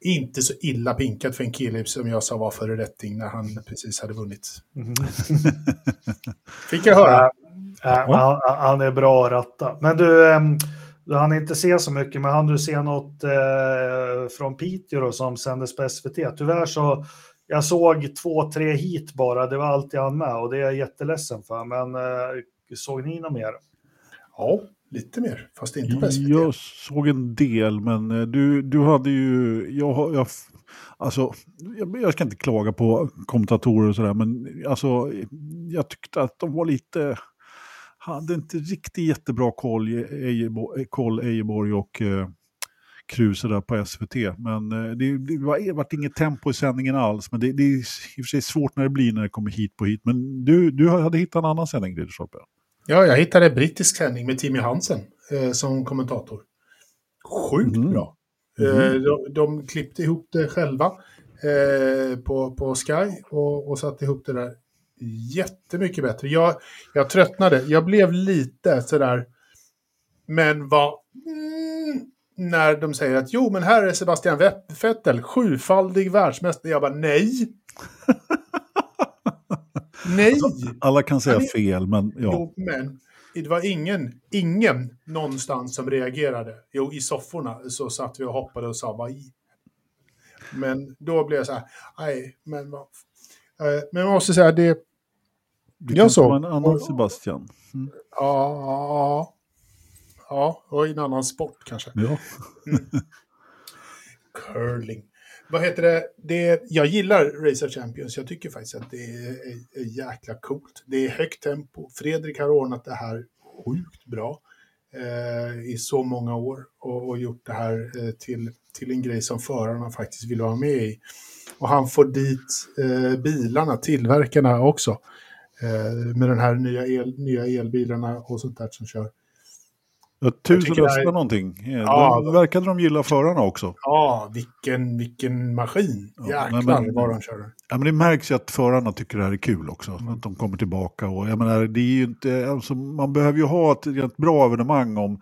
Inte så illa pinkat för en kille som jag sa var före rätting när han precis hade vunnit. Mm. (laughs) Fick jag höra. Äh, äh, han, han, är bra att ratta. Men du, ähm, du hann inte se så mycket, men hann du se något äh, från Piteå då, som sändes på SVT? Tyvärr så jag såg två, tre hit bara. Det var allt jag hann med och det är jag jätteledsen för. Men eh, såg ni något mer? Ja, lite mer, fast inte på SVT. Jag såg en del, men eh, du, du hade ju... Jag, jag, alltså, jag, jag ska inte klaga på kommentatorer och sådär, men alltså, jag tyckte att de var lite hade inte riktigt jättebra koll, Ejeborg, koll Ejeborg och eh, Kruse där på SVT. Men eh, det, det var, var inget tempo i sändningen alls. Men det, det är i och för sig svårt när det blir när det kommer hit på hit. Men du, du hade hittat en annan sändning, Ridderstolpe? Ja, jag hittade en brittisk sändning med Timmy Hansen eh, som kommentator. Sjukt mm. bra. Mm. Eh, de, de, klippte ihop det själva eh, på, på Sky och, och satte ihop det där jättemycket bättre. Jag, jag tröttnade. Jag blev lite sådär, men vad... När de säger att jo, men här är Sebastian Vettel, sjufaldig världsmästare. Jag bara nej. (laughs) nej. Alltså, alla kan säga fel, men ja. Jo, men det var ingen, ingen någonstans som reagerade. Jo, i sofforna så satt vi och hoppade och sa vad i. Men då blev jag så här, nej, men vad... Eh, men jag måste säga, det... Du jag såg... en annan Sebastian. Mm. Ja, ja, och i en annan sport kanske. Ja. mm. Curling. Vad heter det? det? Jag gillar Racer Champions. Jag tycker faktiskt att det är, är, är jäkla coolt. Det är högt tempo. Fredrik har ordnat det här sjukt bra eh, i så många år och, och gjort det här eh, till, till en grej som förarna faktiskt vill vara med i. Och han får dit eh, bilarna, tillverkarna också, eh, med den här nya, el, nya elbilarna och sånt där som kör. Tusen röster är... någonting. Ja, de, verkade de gilla förarna också. Ja, vilken, vilken maskin. Ja, Jäklar men, vad de körde. Ja, men det märks ju att förarna tycker det här är kul också. Mm. Att de kommer tillbaka. Och, jag menar, det är ju inte, alltså, man behöver ju ha ett, ett bra evenemang om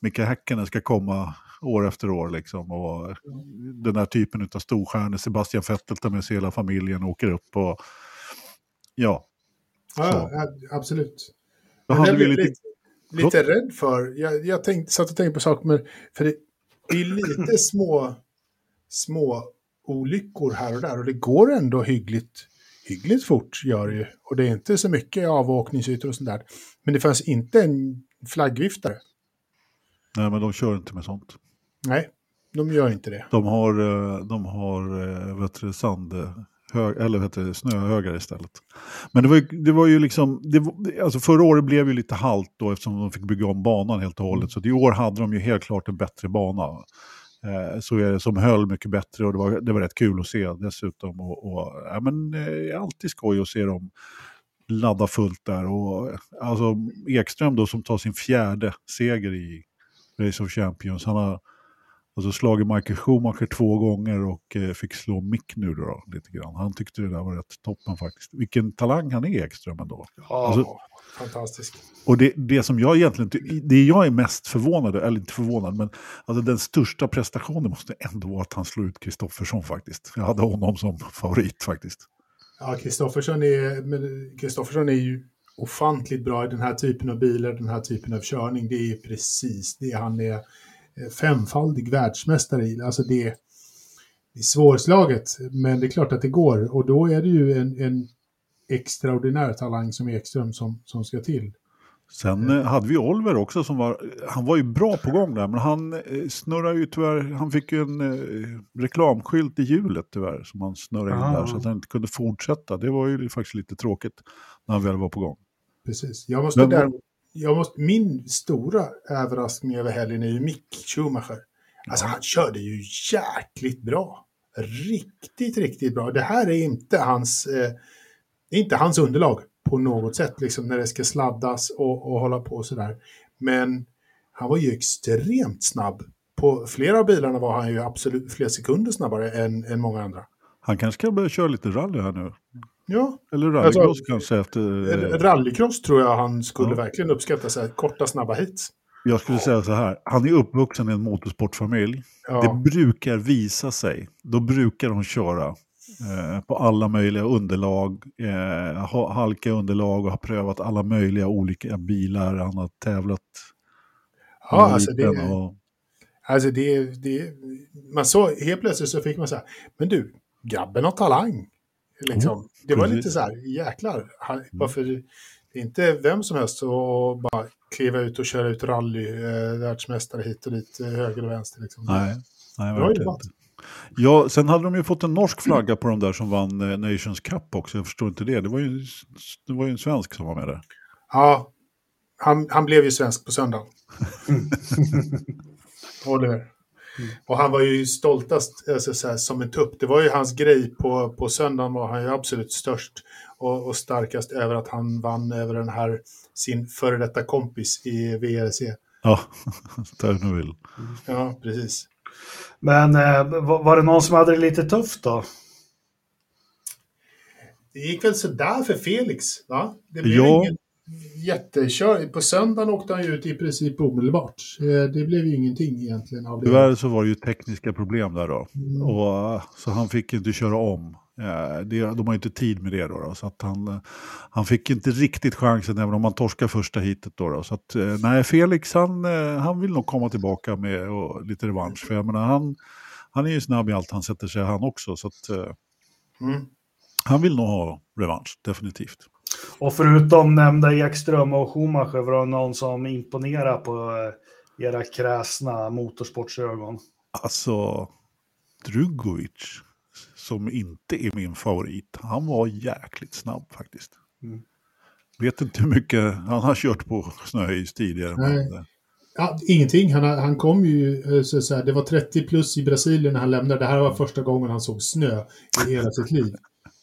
Micke Häkkinen ska komma år efter år. Liksom, och mm. Den här typen av storstjärnor, Sebastian Vettel tar med sig hela familjen och åker upp. Och, ja, ja, absolut. Då hade vi lite lite rädd för. Jag, jag tänkte, satt och tänkte på saker, men för det, det är lite (clears throat) små, små olyckor här och där och det går ändå hyggligt, hyggligt fort gör det ju. Och det är inte så mycket avåkningsytor och sånt där. Men det fanns inte en flaggviftare. Nej, men de kör inte med sånt. Nej, de gör inte det. De har, eh, de har eh, vet du, sand, hög, eller heter det, snöhögar istället. Men det var ju, det var ju liksom, det alltså förra året blev ju lite halt då eftersom de fick bygga om banan helt och hållet. Så i år hade de ju helt klart en bättre bana. Eh, så är det som höll mycket bättre och det var, det var rätt kul att se dessutom. Och, och ja, men, eh, alltid skoj att se dem ladda fullt där. Och, alltså Ekström då som tar sin fjärde seger i Race of Champions. Han har Alltså slagit Michael Schumacher två gånger och eh, fick slå Mick nu då, lite grann. Han tyckte det där var rätt toppen faktiskt. Vilken talang han är Ekström ändå. Ja, alltså, fantastisk. Och det, det som jag egentligen, det jag är mest förvånad, eller inte förvånad, men alltså den största prestationen måste ändå vara att han slår ut Kristoffersson faktiskt. Jag hade honom som favorit faktiskt. Ja, Kristoffersson är, Kristoffersson är ju ofantligt bra i den här typen av bilar, den här typen av körning. Det är precis det han är femfaldig världsmästare i. Alltså det, det är svårslaget, men det är klart att det går. Och då är det ju en, en extraordinär talang som Ekström som, som ska till. Sen eh, hade vi Oliver också som var, han var ju bra på gång där, men han eh, snurrade ju tyvärr, han fick ju en eh, reklamskylt i hjulet tyvärr som han snurrade in ah. där så att han inte kunde fortsätta. Det var ju faktiskt lite tråkigt när han väl var på gång. Precis, jag måste men, där, jag måste, min stora överraskning över helgen är ju Mick Schumacher. Alltså han körde ju jäkligt bra. Riktigt, riktigt bra. Det här är inte hans, eh, inte hans underlag på något sätt, liksom när det ska sladdas och, och hålla på sådär. Men han var ju extremt snabb. På flera av bilarna var han ju absolut flera sekunder snabbare än, än många andra. Han kanske ska börja köra lite rally här nu. Ja. Eller rallycross alltså, kanske. Efter, eh, rallycross tror jag han skulle ja. verkligen uppskatta. Så här, korta, snabba hits. Jag skulle säga så här, han är uppvuxen i en motorsportfamilj. Ja. Det brukar visa sig, då brukar de köra eh, på alla möjliga underlag, eh, halka underlag och har prövat alla möjliga olika bilar. Han har tävlat. Ja, alltså det, och... alltså det, det, man så helt plötsligt så fick man säga, men du, grabben har talang. Liksom. Mm, det var lite så här, jäklar, han, mm. varför det är inte vem som helst att bara kliva ut och köra ut rally, eh, världsmästare hit och dit, eh, höger och vänster. Liksom. Nej, nej verkligen inte. Ja, sen hade de ju fått en norsk flagga på de där som vann eh, Nations Cup också. Jag förstår inte det. Det var ju, det var ju en svensk som var med där. Ja, han, han blev ju svensk på söndag. Oliver. (laughs) Mm. Och han var ju stoltast alltså, så här, som en tupp. Det var ju hans grej. På, på söndagen var han ju absolut störst och, och starkast över att han vann över den här sin före detta kompis i VRC. Ja, (laughs) Ternoville. Ja, precis. Men eh, var det någon som hade det lite tufft då? Det gick väl sådär för Felix, va? Det blev ja. ingen jättekör. På söndagen åkte han ju ut i princip omedelbart. Eh, det blev ju ingenting egentligen av det. Tyvärr så var det ju tekniska problem där då. Mm. Och, så han fick inte köra om. Det, de har ju inte tid med det då. då så att han, han fick inte riktigt chansen även om han torskade första hitet då. då. Så att, eh, nej, Felix han, eh, han vill nog komma tillbaka med och, lite revansch. För jag menar, han, han är ju snabb i allt han sätter sig han också. Så att, mm. Han vill nog ha revansch, definitivt. Och förutom nämnda Ekström och Schumacher, var det någon som imponerar på eh, era kräsna motorsportsögon? Alltså, Drugovic, som inte är min favorit, han var jäkligt snabb faktiskt. Mm. Vet inte hur mycket han har kört på snöis tidigare. Nej. Men... Ja, ingenting. Han, han kom ju, eh, så, så här, det var 30 plus i Brasilien när han lämnade. Det här var första gången han såg snö i hela sitt liv.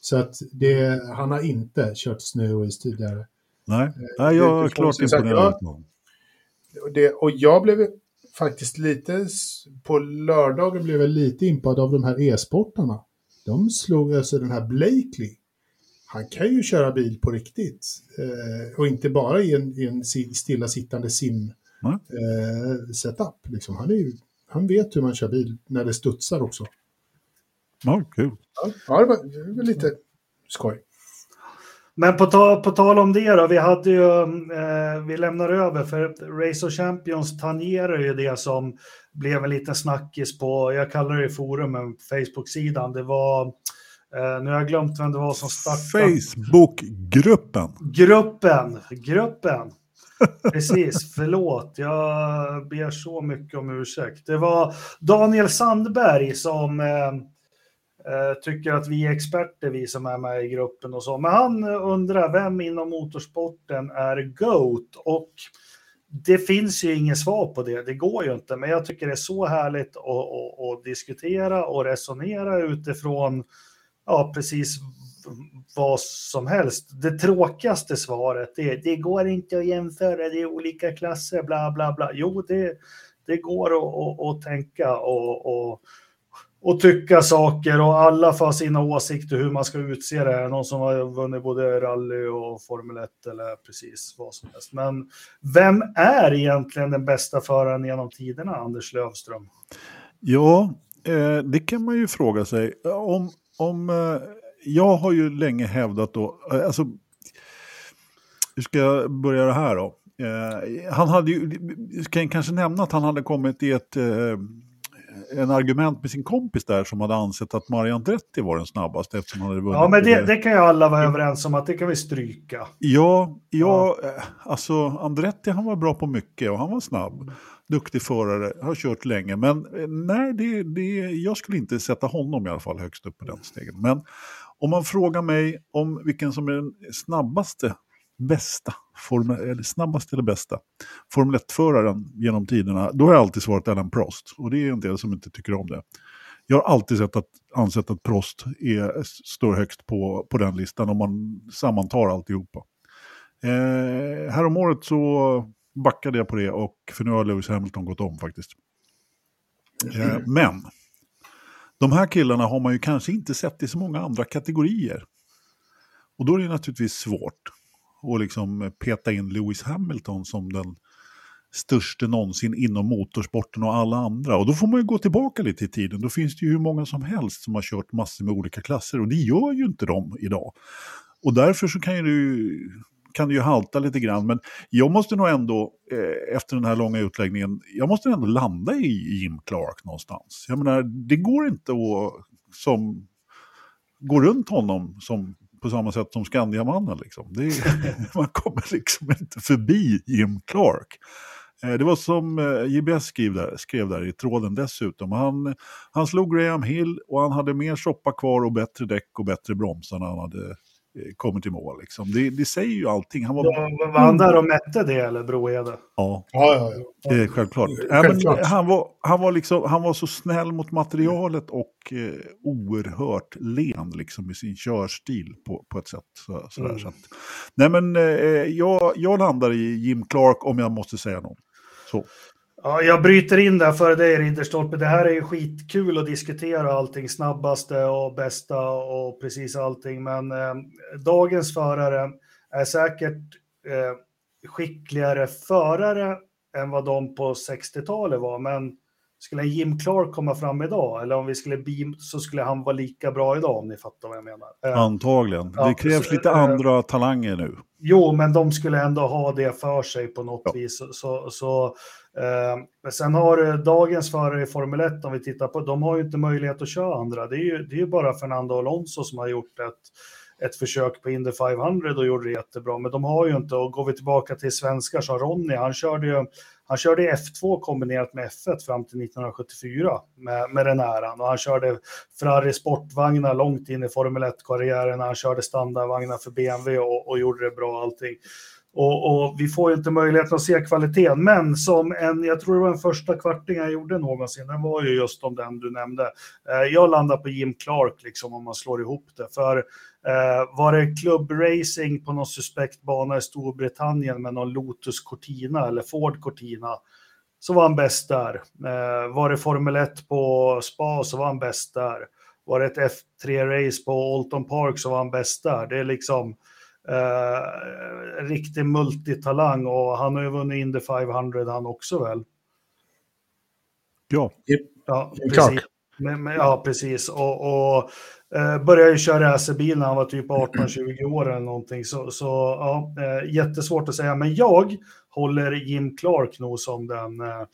Så att det, han har inte kört snö och is tidigare. Nej, eh, Nej jag är klart imponerad. Det, och jag blev faktiskt lite, på lördagen blev jag lite impad av de här e-sportarna. De slog, alltså den här Blakely, han kan ju köra bil på riktigt. Eh, och inte bara i en, i en stillasittande sim-setup. Eh, liksom. han, han vet hur man kör bil när det studsar också. Ja, kul. Ja, det var, det var lite skoj. Men på, ta, på tal om det då, vi hade ju, eh, vi lämnar över för Race of Champions tangerar ju det som blev en liten snackis på, jag kallar det forumen, Facebook-sidan. Det var, eh, nu har jag glömt vem det var som startade. Facebook-gruppen. Gruppen, gruppen. (laughs) Precis, förlåt. Jag ber så mycket om ursäkt. Det var Daniel Sandberg som Eh, Eh, tycker att vi är experter, vi som är med i gruppen och så. Men han undrar vem inom motorsporten är GOAT? Och det finns ju inget svar på det, det går ju inte. Men jag tycker det är så härligt att, att, att diskutera och resonera utifrån ja, precis vad som helst. Det tråkigaste svaret är det går inte att jämföra, det är olika klasser, bla bla bla. Jo, det, det går att, att, att tänka och, och tycka saker och alla får sina åsikter hur man ska utse det. Någon som har vunnit både rally och Formel 1 eller precis vad som helst. Men vem är egentligen den bästa föraren genom tiderna, Anders Lövström? Ja, eh, det kan man ju fråga sig. Om, om, eh, jag har ju länge hävdat då, eh, alltså, hur ska jag börja det här då? han hade ju, kan kanske nämna att han hade kommit i ett en argument med sin kompis där som hade ansett att Mario Andretti var den snabbaste eftersom han hade vunnit. Ja, men det, det kan ju alla vara överens om att det kan vi stryka. Ja, ja, ja. Eh, alltså Andretti han var bra på mycket och han var snabb. Duktig förare, har kört länge. Men eh, nej, det, det, jag skulle inte sätta honom i alla fall högst upp på den stegen. Men om man frågar mig om vilken som är den snabbaste bästa, formel, eller snabbaste eller bästa Formel 1-föraren genom tiderna, då har jag alltid svarat Alan Prost. Och det är en del som inte tycker om det. Jag har alltid sett att, ansett att Prost är, står högst på, på den listan om man sammantar alltihopa. Eh, häromåret så backade jag på det och för nu har Lewis Hamilton gått om faktiskt. Eh, men de här killarna har man ju kanske inte sett i så många andra kategorier. Och då är det naturligtvis svårt och liksom eh, peta in Lewis Hamilton som den största någonsin inom motorsporten och alla andra. Och då får man ju gå tillbaka lite i tiden. Då finns det ju hur många som helst som har kört massor med olika klasser och det gör ju inte de idag. Och därför så kan, ju, kan det ju halta lite grann. Men jag måste nog ändå, eh, efter den här långa utläggningen, jag måste ändå landa i Jim Clark någonstans. Jag menar, det går inte att som, gå runt honom som på samma sätt som Skandiamannen. Liksom. Är, (laughs) man kommer liksom inte förbi Jim Clark. Eh, det var som eh, JBS skrev där, skrev där i tråden dessutom. Han, han slog Graham Hill och han hade mer soppa kvar och bättre däck och bättre bromsar när han hade kommer till mål. Liksom. Det, det säger ju allting. Han var, var, var han där och mätte det eller Broede? Ja, ja, ja, ja. Det är självklart. självklart. Äh, han, var, han, var liksom, han var så snäll mot materialet och eh, oerhört len liksom, i sin körstil på, på ett sätt. Så, sådär, mm. så att, nej men eh, jag, jag landar i Jim Clark om jag måste säga något. Så. Ja, jag bryter in där för dig Ridderstolpe. Det här är ju skitkul att diskutera allting, snabbaste och bästa och precis allting. Men eh, dagens förare är säkert eh, skickligare förare än vad de på 60-talet var. Men skulle en Jim Clark komma fram idag, eller om vi skulle beam, så skulle han vara lika bra idag om ni fattar vad jag menar. Eh, Antagligen. Ja, det krävs så, lite äh, andra talanger nu. Jo, men de skulle ändå ha det för sig på något ja. vis. Så, så eh, sen har dagens förare i Formel 1, om vi tittar på, de har ju inte möjlighet att köra andra. Det är ju, det är ju bara Fernando Alonso som har gjort ett, ett försök på Indy 500 och gjorde det jättebra. Men de har ju inte, och går vi tillbaka till svenskar som Ronny, han körde ju han körde F2 kombinerat med F1 fram till 1974 med, med den äran. Och han körde Ferrari sportvagnar långt in i Formel 1-karriären. Han körde standardvagnar för BMW och, och gjorde det bra allting. Och, och, vi får ju inte möjlighet att se kvaliteten, men som en, jag tror det var den första kvarting jag gjorde någonsin, den var ju just om den du nämnde. Eh, jag landar på Jim Clark, liksom om man slår ihop det. För eh, var det klubbracing på någon suspekt bana i Storbritannien med någon Lotus Cortina eller Ford Cortina, så var han bäst där. Eh, var det Formel 1 på Spa så var han bäst där. Var det ett F3-race på Alton Park så var han bäst där. Det är liksom Eh, riktig multitalang och han har ju vunnit Indy 500 han också väl? Ja, ja precis. Men, men, ja, precis. Och, och eh, började ju köra racerbil när han var typ 18-20 år eller någonting. Så, så ja, eh, jättesvårt att säga. Men jag håller Jim Clark nog som den eh,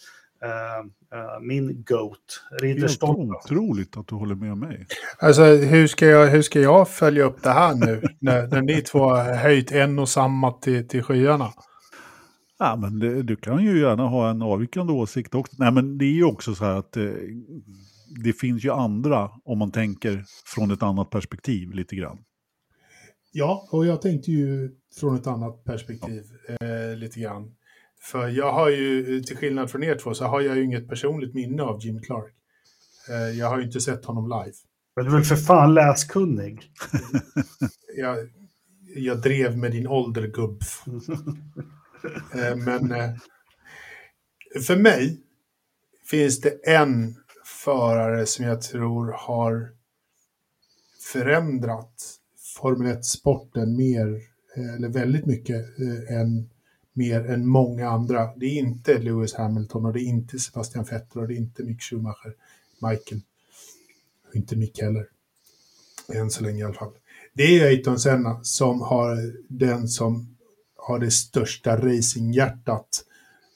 Uh, uh, min GOAT, Ridderstolpe. Otroligt att du håller med mig. Alltså hur ska jag, hur ska jag följa upp det här nu (laughs) när, när ni två har höjt en och samma till, till skyarna? Ja, men det, du kan ju gärna ha en avvikande åsikt också. Nej, men det är ju också så här att eh, det finns ju andra om man tänker från ett annat perspektiv lite grann. Ja, och jag tänkte ju från ett annat perspektiv ja. eh, lite grann. För jag har ju, till skillnad från er två, så har jag ju inget personligt minne av Jimmy Clark. Eh, jag har ju inte sett honom live. Men du är väl för fan läskunnig? (laughs) jag, jag drev med din ålder, gubb. (laughs) Eh, men eh, för mig finns det en förare som jag tror har förändrat Formel 1-sporten mer, eh, eller väldigt mycket, eh, än mer än många andra. Det är inte Lewis Hamilton och det är inte Sebastian Vettel och det är inte Mick Schumacher, Michael. Och inte Mick heller. Än så länge i alla fall. Det är Ayrton Senna som har den som har det största racinghjärtat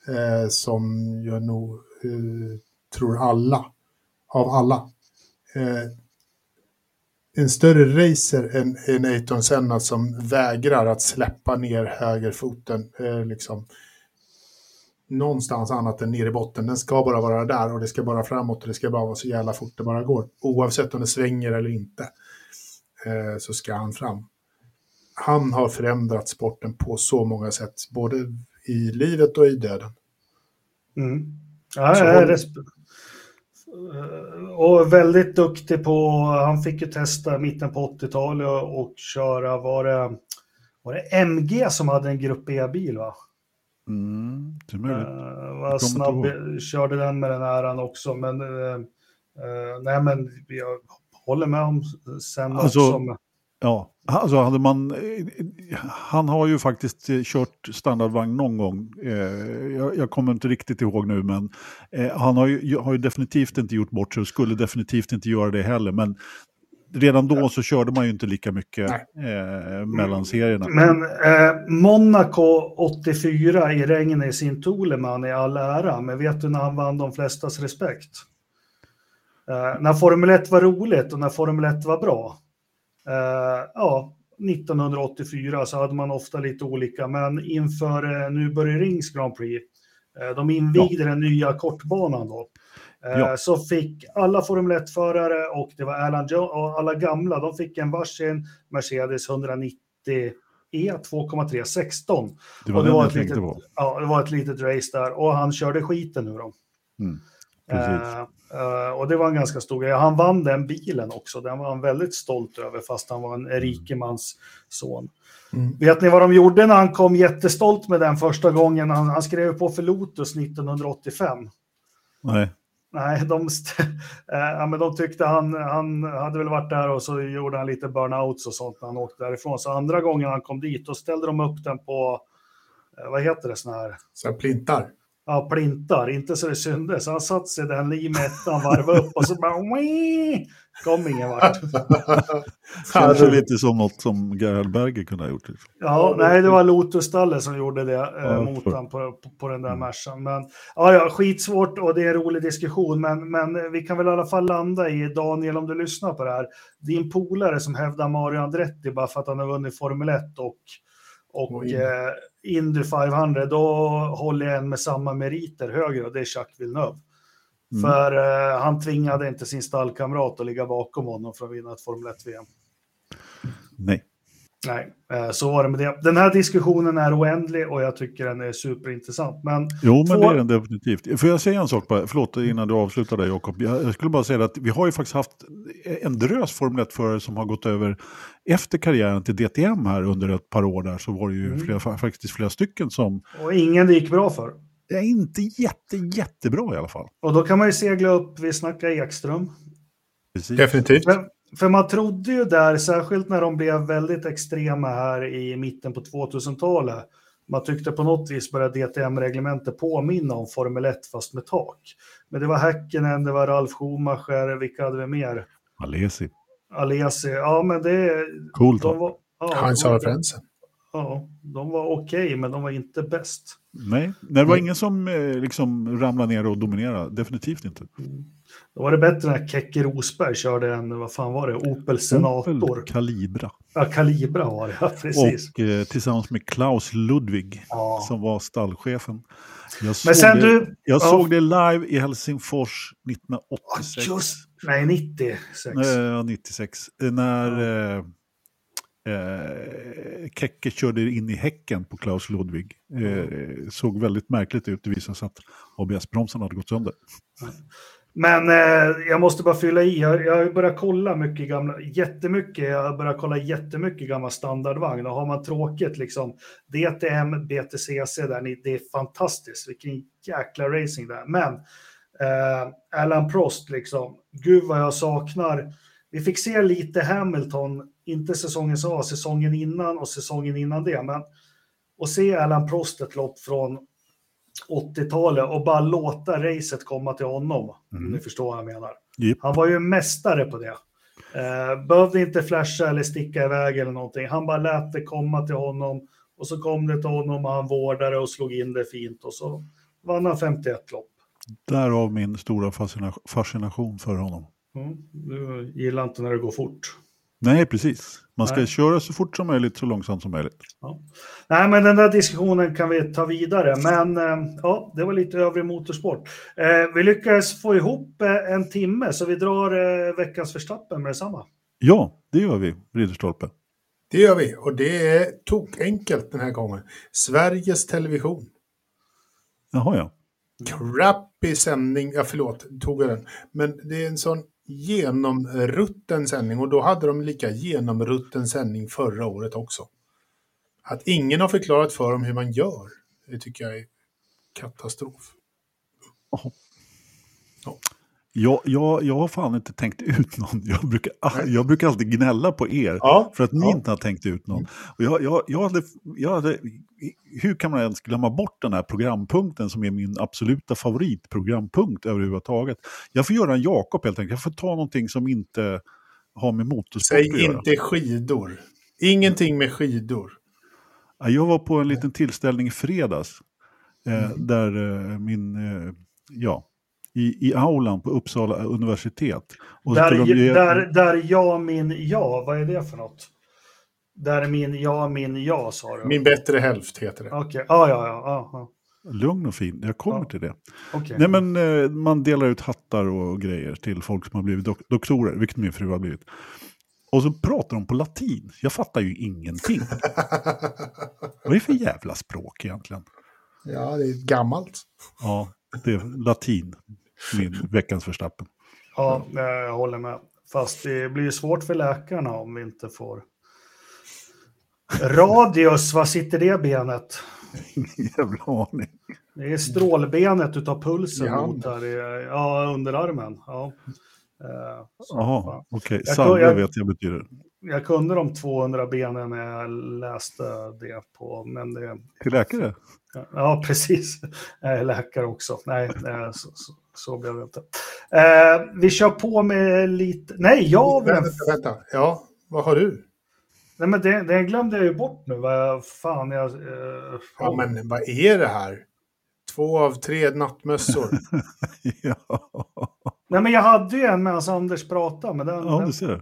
eh, som jag nog eh, tror alla, av alla. Eh, en större racer än, än Ayrton Senna som vägrar att släppa ner högerfoten eh, liksom, någonstans annat än ner i botten. Den ska bara vara där och det ska bara framåt och det ska bara vara så jävla fort det bara går. Oavsett om det svänger eller inte eh, så ska han fram. Han har förändrat sporten på så många sätt, både i livet och i döden. Mm. Ja, jag Eh, och väldigt duktig på, han fick ju testa mitten på 80-talet och, och, köra, var det, var det MG som hade en Grupp E-bil va? Mm, det är möjligt. Uh, var snabb, körde den med den äran också, men uh, nej men jag håller med om sen alltså, också. Ja, alltså hade man, han har ju faktiskt kört standardvagn någon gång. Eh, jag, jag, kommer inte riktigt ihåg nu, men eh, han har ju, har ju definitivt inte gjort bort sig och skulle definitivt inte göra det heller. Men redan då så körde man ju inte lika mycket eh, mellan serierna. Men eh, Monaco 84 i regnet i sin Toleman i all ära, men vet du när han vann de flestas respekt? Eh, när Formel 1 var roligt och när Formel 1 var bra. Eh, ja, 1984 så hade man ofta lite olika, men inför eh, nu börjar Rings Grand Prix Eh, de invigde ja. den nya kortbanan då. Ja. Så fick alla Formel 1-förare och det var Alan Jones och alla gamla, de fick en varsin Mercedes 190 E 2,3 16. Det var, och det var, ett litet, ja, det var ett litet race där och han körde skiten nu då. Mm. Uh, och det var en ganska stor grej. Han vann den bilen också. Den var han väldigt stolt över fast han var en mm. rikemans son. Mm. Vet ni vad de gjorde när han kom jättestolt med den första gången? Han, han skrev på för Lotus 1985. Nej. Nej, de, äh, (laughs) ja, men de tyckte han, han hade väl varit där och så gjorde han lite burnouts och sånt när han åkte därifrån. Så andra gången han kom dit, då ställde de upp den på, vad heter det, sån här? Så plintar? Ja, plintar, inte så det syndes. Han satt sig där i med ettan, varvade upp och så bara... Wii! Kom ingen vart. (laughs) Kanske lite som något som Gerhard Berger kunde ha gjort. Ja, nej, det var Lotus-stallet som gjorde det eh, mot honom på, på, på, den där mm. Mercan. Men ja, ja, skitsvårt och det är en rolig diskussion, men, men vi kan väl i alla fall landa i, Daniel, om du lyssnar på det här, din polare som hävdar Mario Andretti bara för att han har vunnit Formel 1 och och eh, Indy 500, då håller jag en med samma meriter högre och det är Jacques Villeneuve. Mm. För eh, han tvingade inte sin stallkamrat att ligga bakom honom för att vinna ett Formel 1-VM. Nej. Nej, eh, så var det med det. Den här diskussionen är oändlig och jag tycker den är superintressant. Men jo, men två... det är den definitivt. Får jag säga en sak bara? Förlåt, innan du avslutar där Jakob. Jag skulle bara säga att vi har ju faktiskt haft en drös Formel 1-förare som har gått över efter karriären till DTM här under ett par år där så var det ju mm. flera, faktiskt flera stycken som... Och ingen det gick bra för. Det är inte jätte, jättebra i alla fall. Och då kan man ju segla upp, vi snackar Ekström. Precis. Definitivt. Men, för man trodde ju där, särskilt när de blev väldigt extrema här i mitten på 2000-talet, man tyckte på något vis började DTM-reglementet påminna om Formel 1 fast med tak. Men det var Häkkinen, det var Ralf Schumacher, vilka hade vi mer? Alesi. Alesi, ja men det... Coolt. De var, ja, Hans Frensen. Ja, de var okej, okay, men de var inte bäst. Nej, det var ingen som eh, liksom ramlade ner och dominerade, definitivt inte. Mm. Då var det bättre när Kekke Rosberg körde en, vad fan var det, Opel Senator. Opel Calibra. Ja, Calibra var det, ja, precis. Och eh, tillsammans med Klaus Ludwig ja. som var stallchefen. Jag såg, Men sen det, du, jag ja. såg det live i Helsingfors 1986. Just, nej, 96. Nej, 96. När... Eh, Eh, Kekke körde in i häcken på Klaus Ludwig. Eh, såg väldigt märkligt ut. Det visade sig att ABS-bromsen hade gått sönder. Men eh, jag måste bara fylla i. Jag, jag börjar kolla mycket gamla, jättemycket. Jag börjar kolla jättemycket gamla standardvagn. Och har man tråkigt liksom DTM, BTCC där, det är fantastiskt. Vilken jäkla racing där. Men eh, Alan Prost liksom, gud vad jag saknar. Vi fick se lite Hamilton, inte säsongen som var, säsongen innan och säsongen innan det. Men att se Alan Prost ett lopp från 80-talet och bara låta racet komma till honom. Mm. Om ni förstår vad jag menar. Yep. Han var ju mästare på det. Eh, behövde inte flasha eller sticka iväg eller någonting. Han bara lät det komma till honom och så kom det till honom och han vårdade och slog in det fint och så vann han 51 lopp. Därav min stora fascination för honom. Mm, du gillar inte när det går fort. Nej, precis. Man ska Nej. köra så fort som möjligt, så långsamt som möjligt. Ja. Nej, men den där diskussionen kan vi ta vidare. Men eh, ja, det var lite övrig motorsport. Eh, vi lyckades få ihop eh, en timme, så vi drar veckans förstappen med detsamma. Ja, det gör vi, Ridderstolpe. Det gör vi, och det är tokenkelt den här gången. Sveriges Television. Jaha, ja. Crappy sändning, ja förlåt, tog jag den. Men det är en sån genomrutten sändning och då hade de lika genomrutten sändning förra året också. Att ingen har förklarat för dem hur man gör, det tycker jag är katastrof. Oh. Ja. Jag, jag, jag har fan inte tänkt ut (laughs) någon. Jag brukar, jag brukar alltid gnälla på er ja, för att ni ja. inte har tänkt ut någon. Och jag, jag, jag, hade, jag hade, hur kan man ens glömma bort den här programpunkten som är min absoluta favoritprogrampunkt överhuvudtaget? Jag får göra en Jakob helt enkelt. Jag får ta någonting som inte har med motorsport Säg att göra. inte skidor. Ingenting med skidor. Jag var på en liten tillställning i fredags. Eh, mm. Där eh, min, eh, ja, i, i aulan på Uppsala universitet. Och där, de ge... där, där jag min ja, vad är det för något? Där min ja min ja sa du? Min bättre hälft heter det. Okej, okay. ah, ja, ja, ja. Lugn och fin, jag kommer Ja. till det. Okej. Nej men eh, man delar ut hattar och grejer till folk som har blivit dok- doktorer, vilket min fru har blivit. Och så pratar de på latin. Jag fattar ju ingenting. (laughs) Vad är det för jävla språk egentligen? ja, det är gammalt. Ja, det är latin, min veckans förstappen. Ja, eh, jag håller med. Fast det blir svårt för läkarna om vi inte får... Radius, vad sitter det benet? Jävla aning. Det är strålbenet utav I pulsen handen. mot här i, ja, underarmen. Ja. Eh, Jaha, okej. Jag- Salvia vet jag betyder. Jag kunde de 200 benen när jag läste det på, men det... Till läkare? Ja, precis. Jag är läkare också. Nej, så, så, så blev det inte. Eh, vi kör på med lite... Nej, jag Vänta, vänta. Ja, vad har du? Nej, men det, det glömde jag ju bort nu. Vad fan jag... Eh, Ja, men vad är det här? Två av tre nattmössor. (laughs) ja. Nej, men jag hade ju en medan Anders pratade, men den, ja, den, du ser.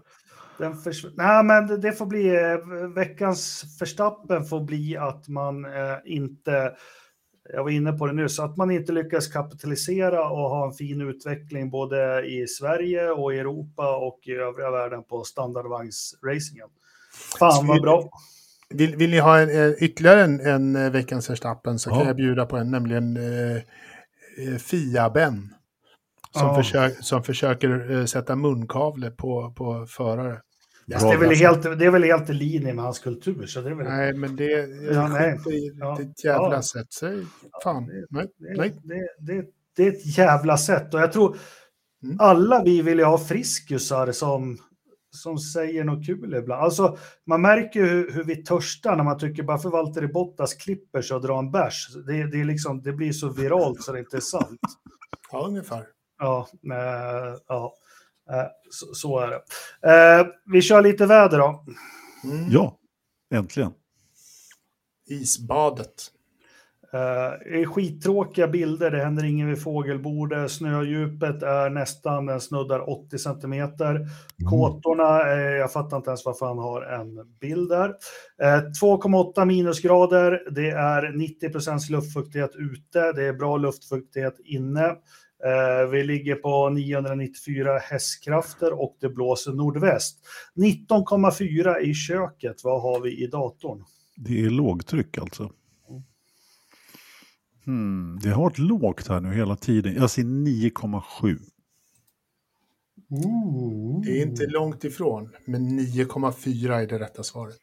den försv- Nej, men det, det får bli... Eh, veckans förstappen får bli att man eh, inte... Jag var inne på det nu, så att man inte lyckas kapitalisera och ha en fin utveckling både i Sverige och i Europa och i övriga världen på standardvagnsracingen. Fan vad bra. Vill, vill ni ha en, en, ytterligare en, en eh, veckans Verstappen så kan Ja. jag bjuda på en, nämligen eh, eh, Fia-Ben. Som, Ja. försök, som försöker eh, sätta munkavle på, på förare. Fast det, är väl helt, det är väl helt i linje med hans kultur. Så det är väl, Nej, men det Ja, ja, nej. Ja. är ett jävla Ja. sätt. Säg fan. det- nej, det, nej. Det, det, det är ett jävla sätt. Och jag tror Mm. alla vi vill ha friskusar som, som säger något kul ibland. Alltså, man märker hur, hur vi törstar när man tycker bara för Valtteri Bottas klipper sig och drar en bärs. Det, det, är liksom, det blir så viralt så det inte är sant. (laughs) Ja, ungefär. Ja, eh, ja så, så är det. Eh, vi kör lite väder då. Mm. Ja, äntligen. Isbadet. Uh, är skittråkiga bilder, det händer ingen vid fågelbordet, snödjupet är nästan, den snuddar 80 centimeter. Kåtorna, eh, jag fattar inte ens varför han har en bild där. Eh, 2,8 minusgrader, det är 90 procents luftfuktighet ute, det är bra luftfuktighet inne. Eh, vi ligger på 994 hästkrafter och det blåser nordväst. 19,4 i köket, vad har vi i datorn? Det är lågtryck alltså. Hmm, det har varit lågt här nu hela tiden. Jag ser 9,7. Det är inte långt ifrån, men 9,4 är det rätta svaret.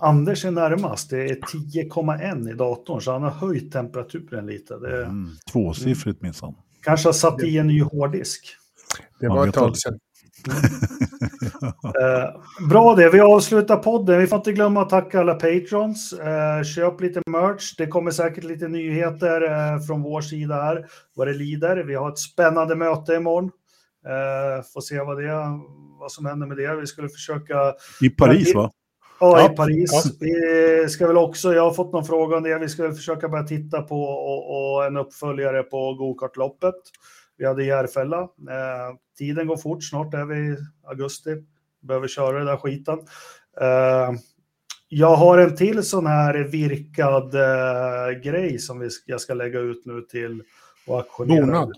Anders är närmast. Det är 10,1 i datorn, så han har höjt temperaturen lite. Det Mm, tvåsiffrigt minsann. Kanske har satt i en ny hårddisk. Det var ett tag sedan. (laughs) Eh, bra det, vi avslutar podden. Vi får inte glömma att tacka alla patrons. Eh, köp lite merch. Det kommer säkert lite nyheter eh, från vår sida här, vad det lider. Vi har ett spännande möte imorgon. Eh, får se vad, det, vad som händer med det. Vi skulle försöka I Paris va? Ja, i Paris. ja. Vi ska väl också, jag har fått någon fråga om det, vi ska väl försöka börja titta på och, och en uppföljare på gokartloppet. Vi hade Järfälla. Eh, tiden går fort, snart är vi i augusti. Behöver köra den där skiten. Eh, jag har en till sån här virkad eh, grej som vi, jag ska lägga ut nu till och auktionera. Bonad.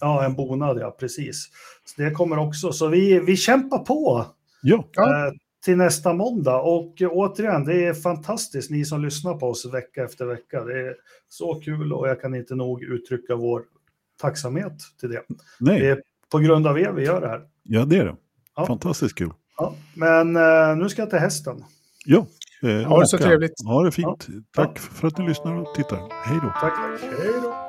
Ja, en bonad, ja, precis. Så det kommer också, så vi, vi kämpar på Ja, Ja. Till nästa måndag. Och eh, återigen, det är fantastiskt ni som lyssnar på oss vecka efter vecka. Det är så kul och jag kan inte nog uttrycka vår tacksamhet till det. Det nej, är på grund av er vi gör det här. ja det är det. Ja. Fantastiskt kul. Ja, men eh, nu ska jag till hästen. Ja, eh, Ha det så trevligt. Ha det fint. Tack för att ni lyssnar och tittar. Hej då. Tack, tack. Hej då.